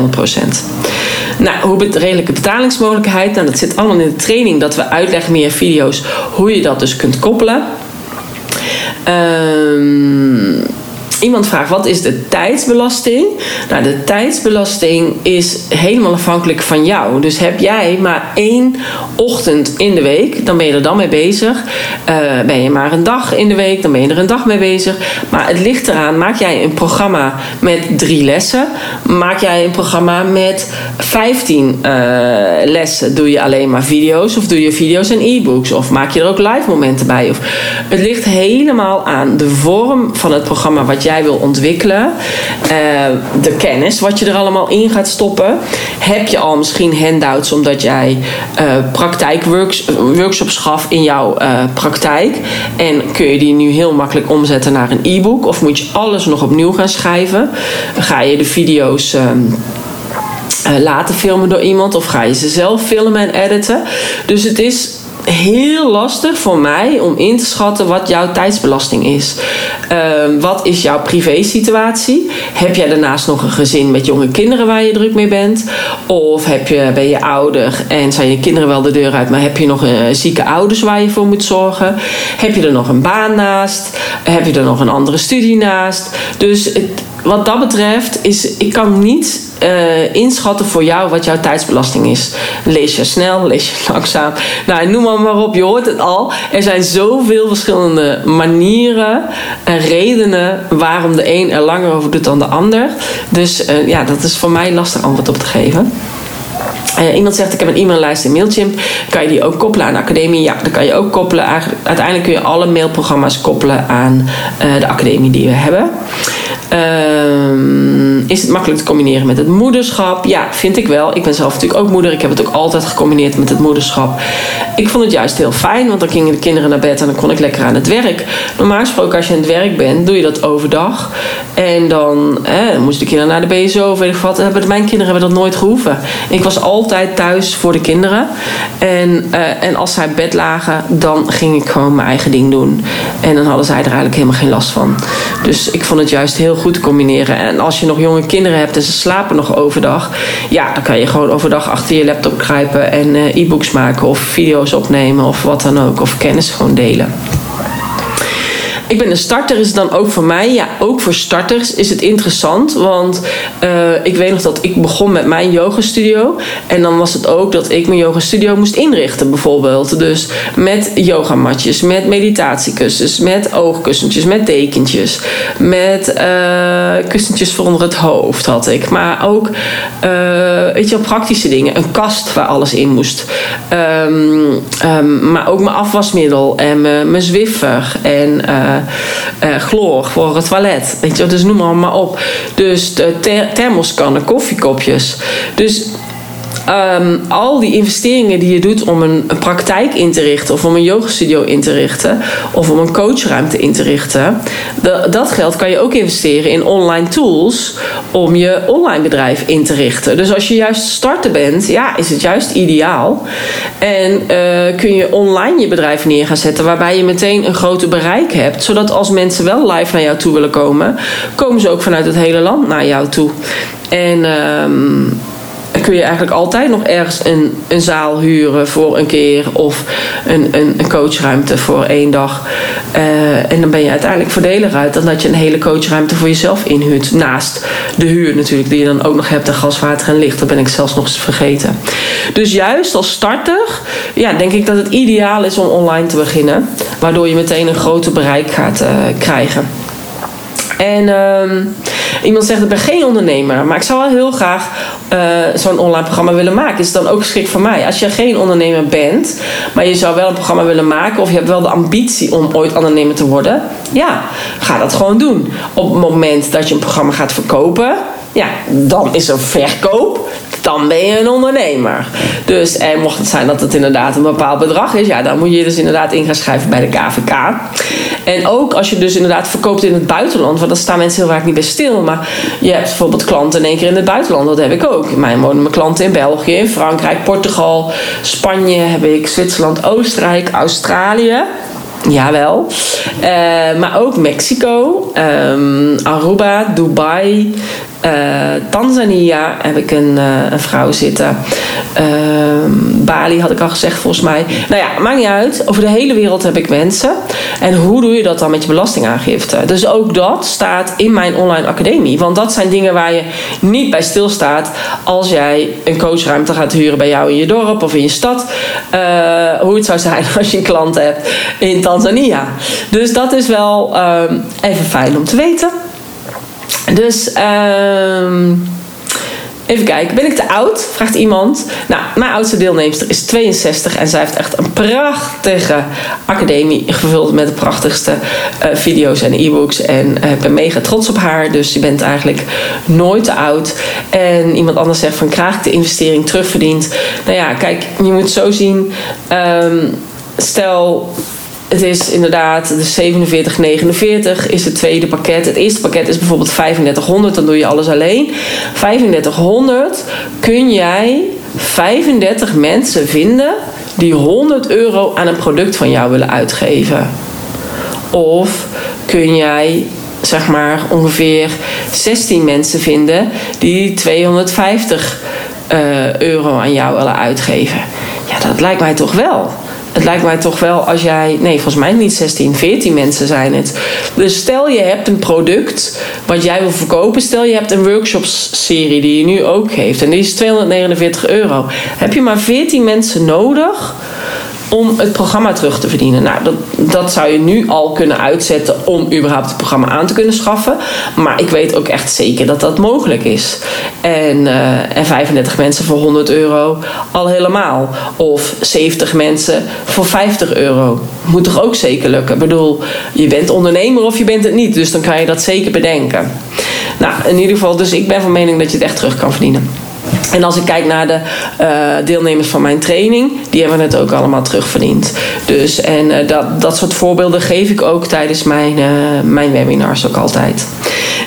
Nou, hoe redelijke betalingsmogelijkheid. Nou, dat zit allemaal in de training dat we uitleggen meer video's hoe je dat dus kunt koppelen. Ehm. Iemand vraagt wat is de tijdsbelasting? Nou, de tijdsbelasting is helemaal afhankelijk van jou. Dus heb jij maar één ochtend in de week, dan ben je er dan mee bezig. Uh, ben je maar een dag in de week, dan ben je er een dag mee bezig. Maar het ligt eraan, maak jij een programma met drie lessen? Maak jij een programma met 15 uh, lessen? Doe je alleen maar video's of doe je video's en e-books? Of maak je er ook live momenten bij? Of, het ligt helemaal aan de vorm van het programma wat jij jij wil ontwikkelen, eh, de kennis wat je er allemaal in gaat stoppen. Heb je al misschien handouts omdat jij uh, praktijkworkshops gaf in jouw praktijk en kun je die nu heel makkelijk omzetten naar een e-book of moet je alles nog opnieuw gaan schrijven? Ga je de video's. Ehm, laten filmen door iemand of ga je ze zelf filmen en editen. Dus het is heel lastig voor mij om in te schatten wat jouw tijdsbelasting is. Uh, wat is jouw privésituatie? Heb jij daarnaast nog een gezin met jonge kinderen waar je druk mee bent? Of heb je, ben je ouder en zijn je kinderen wel de deur uit, maar heb je nog uh, zieke ouders waar je voor moet zorgen? Heb je er nog een baan naast? Heb je er nog een andere studie naast? Dus wat dat betreft is, ik kan niet uh, inschatten voor jou wat jouw tijdsbelasting is. Lees je snel, lees je langzaam. Nou, noem maar, maar op, je hoort het al. Er zijn zoveel verschillende manieren en redenen waarom de een er langer over doet dan de ander. Dus uh, ja, dat is voor mij lastig antwoord op te geven. Uh, iemand zegt, ik heb een e-maillijst in Mailchimp. Kan je die ook koppelen aan de academie? Ja, dat kan je ook koppelen. Uiteindelijk kun je alle mailprogramma's koppelen aan uh, de academie die we hebben. Ehm, is het makkelijk te combineren met het moederschap? Ja, vind ik wel. Ik ben zelf natuurlijk ook moeder. Ik heb het ook altijd gecombineerd met het moederschap. Ik vond het juist heel fijn, want dan gingen de kinderen naar bed en dan kon ik lekker aan het werk. Normaal gesproken, als je aan het werk bent, doe je dat overdag. En dan, hè, dan moesten de kinderen naar de BSO of weet ik wat. Mijn kinderen hebben dat nooit gehoeven. Ik was altijd thuis voor de kinderen. En, uh, en als zij bed lagen, dan ging ik gewoon mijn eigen ding doen. En dan hadden zij er eigenlijk helemaal geen last van. Dus ik vond het juist heel goed te combineren. En als je nog jonge kinderen hebt en ze slapen nog overdag, ja, dan kan je gewoon overdag achter je laptop kruipen en uh, e-books maken of video's opnemen of wat dan ook. Of kennis gewoon delen ik ben een starter, is het dan ook voor mij? Ja, ook voor starters is het interessant. Want uh, ik weet nog dat ik begon met mijn yoga studio. En dan was het ook dat ik mijn yoga studio moest inrichten, bijvoorbeeld. Dus met yogamatjes, met meditatiekussens, met oogkussentjes, met dekentjes. Met uh, kussentjes voor onder het hoofd had ik. Maar ook, uh, weet je wel, praktische dingen. Een kast waar alles in moest. Um, um, maar ook mijn afwasmiddel en mijn, mijn Zwiffer en chloor voor het toilet. Weet je, dus noem maar, op. Dus de thermoskannen, koffiekopjes. Dus um, al die investeringen die je doet om een, praktijk in te richten, of om een yogastudio in te richten, of om een coachruimte in te richten, dat geld kan je ook investeren in online tools om je online bedrijf in te richten. Dus als je juist starter bent, ja, is het juist ideaal. En uh, kun je online je bedrijf neer gaan zetten, waarbij je meteen een groter bereik hebt, zodat als mensen wel live naar jou toe willen komen, komen ze ook vanuit het hele land naar jou toe. En um, kun je eigenlijk altijd nog ergens een, een zaal huren voor een keer of een, een, een coachruimte voor één dag. Uh, en dan ben je uiteindelijk voordeliger uit dan dat je een hele coachruimte voor jezelf inhuurt. Naast de huur natuurlijk, die je dan ook nog hebt en gas, water en licht. Dat ben ik zelfs nog eens vergeten. Dus juist als starter, ja, denk ik dat het ideaal is om online te beginnen. Waardoor je meteen een groter bereik gaat uh, krijgen. En uh, iemand zegt, ik ben geen ondernemer, maar ik zou wel heel graag uh, zo'n online programma willen maken. Is het dan ook geschikt voor mij? Als je geen ondernemer bent, maar je zou wel een programma willen maken... of je hebt wel de ambitie om ooit ondernemer te worden... ja, ga dat gewoon doen. Op het moment dat je een programma gaat verkopen... ja, dan is er verkoop dan ben je een ondernemer. Dus en mocht het zijn dat het inderdaad een bepaald bedrag is, ja, dan moet je dus inderdaad in gaan schrijven bij de KVK. En ook als je dus inderdaad verkoopt in het buitenland, want dan staan mensen heel vaak niet bij stil. Maar je hebt bijvoorbeeld klanten in één keer in het buitenland, dat heb ik ook. Mijn wonen mijn klanten in België, in Frankrijk, Portugal, Spanje heb ik, Zwitserland, Oostenrijk, Australië. Jawel. Uh, maar ook Mexico, um, Aruba, Dubai, uh, Tanzania heb ik een, uh, een vrouw zitten. Uh, Bali had ik al gezegd volgens mij. Nou ja, maakt niet uit. Over de hele wereld heb ik mensen. En hoe doe je dat dan met je belastingaangifte? Dus ook dat staat in mijn online academie. Want dat zijn dingen waar je niet bij stilstaat als jij een coachruimte gaat huren bij jou in je dorp of in je stad. hoe het zou zijn als je een klant hebt in Tanzania. Dus dat is wel even fijn om te weten. Dus, um, Even kijken, ben ik te oud? Vraagt iemand. Nou, mijn oudste deelnemster is 62 en zij heeft echt een prachtige academie gevuld met de prachtigste uh, video's en e-books. En uh, ik ben mega trots op haar, dus je bent eigenlijk nooit te oud. En iemand anders zegt van krijg ik de investering terugverdiend? Nou ja, kijk, je moet zo zien. Um, stel het is inderdaad de 4749 is het tweede pakket. Het eerste pakket is bijvoorbeeld 3500, dan doe je alles alleen. 3500 kun jij 35 mensen vinden die 100 euro aan een product van jou willen uitgeven. Of kun jij zeg maar ongeveer 16 mensen vinden die 250 uh, euro aan jou willen uitgeven. Ja, dat lijkt mij toch wel het lijkt mij toch wel als jij. Nee, volgens mij niet 16, 14 mensen zijn het. Dus stel je hebt een product wat jij wil verkopen. Stel je hebt een workshop-serie die je nu ook geeft. En die is 249 euro. Heb je maar 14 mensen nodig om het programma terug te verdienen. Nou, dat, zou je nu al kunnen uitzetten om überhaupt het programma aan te kunnen schaffen. Maar ik weet ook echt zeker dat dat mogelijk is. En, uh, en 35 mensen voor 100 euro al helemaal. Of 70 mensen voor 50 euro. Moet toch ook zeker lukken? Ik bedoel, je bent ondernemer of je bent het niet. Dus dan kan je dat zeker bedenken. Nou, in ieder geval, dus ik ben van mening dat je het echt terug kan verdienen. En als ik kijk naar de uh, deelnemers van mijn training, die hebben het ook allemaal terugverdiend. Dus en uh, dat, dat soort voorbeelden geef ik ook tijdens mijn, uh, mijn webinars ook altijd.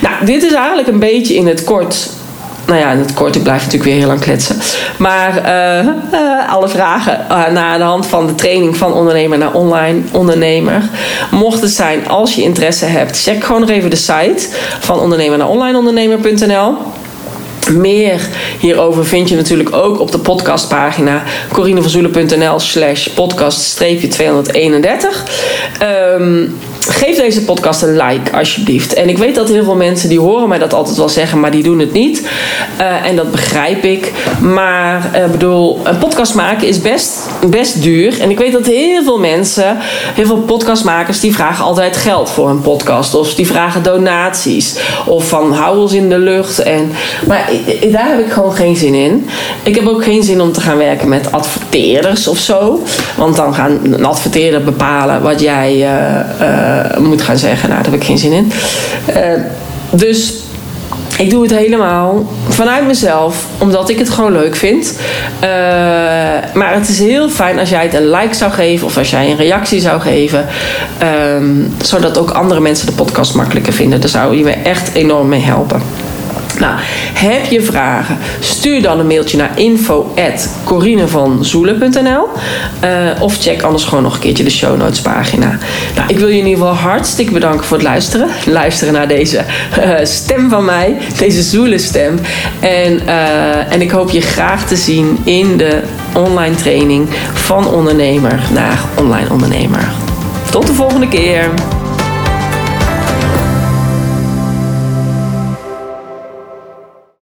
Nou, dit is eigenlijk een beetje in het kort nou ja, in het kort, ik blijf natuurlijk weer heel lang kletsen. Maar alle vragen naar de hand van de training van ondernemer naar online ondernemer. Mocht het zijn, als je interesse hebt, check gewoon nog even de site van ondernemer naar onlineondernemer.nl. Meer hierover vind je natuurlijk ook op de podcastpagina corinevanzoelen.nl slash podcast-231. Um, geef deze podcast een like alsjeblieft. En ik weet dat heel veel mensen die horen mij dat altijd wel zeggen, maar die doen het niet. Uh, en dat begrijp ik. Maar uh, bedoel, een podcast maken is best, best duur. En ik weet dat heel veel mensen, heel veel podcastmakers, die vragen altijd geld voor een podcast. Of die vragen donaties. Of van hou in de lucht. En, maar daar heb ik gewoon geen zin in. Ik heb ook geen zin om te gaan werken met adverteerders of zo. Want dan gaan een adverteerder bepalen wat jij. Uh, moet gaan zeggen. Nou, daar heb ik geen zin in. Uh, dus ik doe het helemaal vanuit mezelf, omdat ik het gewoon leuk vind. Uh, maar het is heel fijn als jij het een like zou geven of als jij een reactie zou geven. Um, zodat ook andere mensen de podcast makkelijker vinden. Daar zou je me echt enorm mee helpen. Nou, heb je vragen? Stuur dan een mailtje naar info.corinevanzoelen.nl uh, of check anders gewoon nog een keertje de show notes pagina. Nou, ik wil je in ieder geval hartstikke bedanken voor het luisteren. Luisteren naar deze uh, stem van mij, deze zoelenstem. En, uh, en ik hoop je graag te zien in de online training van ondernemer naar online ondernemer. Tot de volgende keer.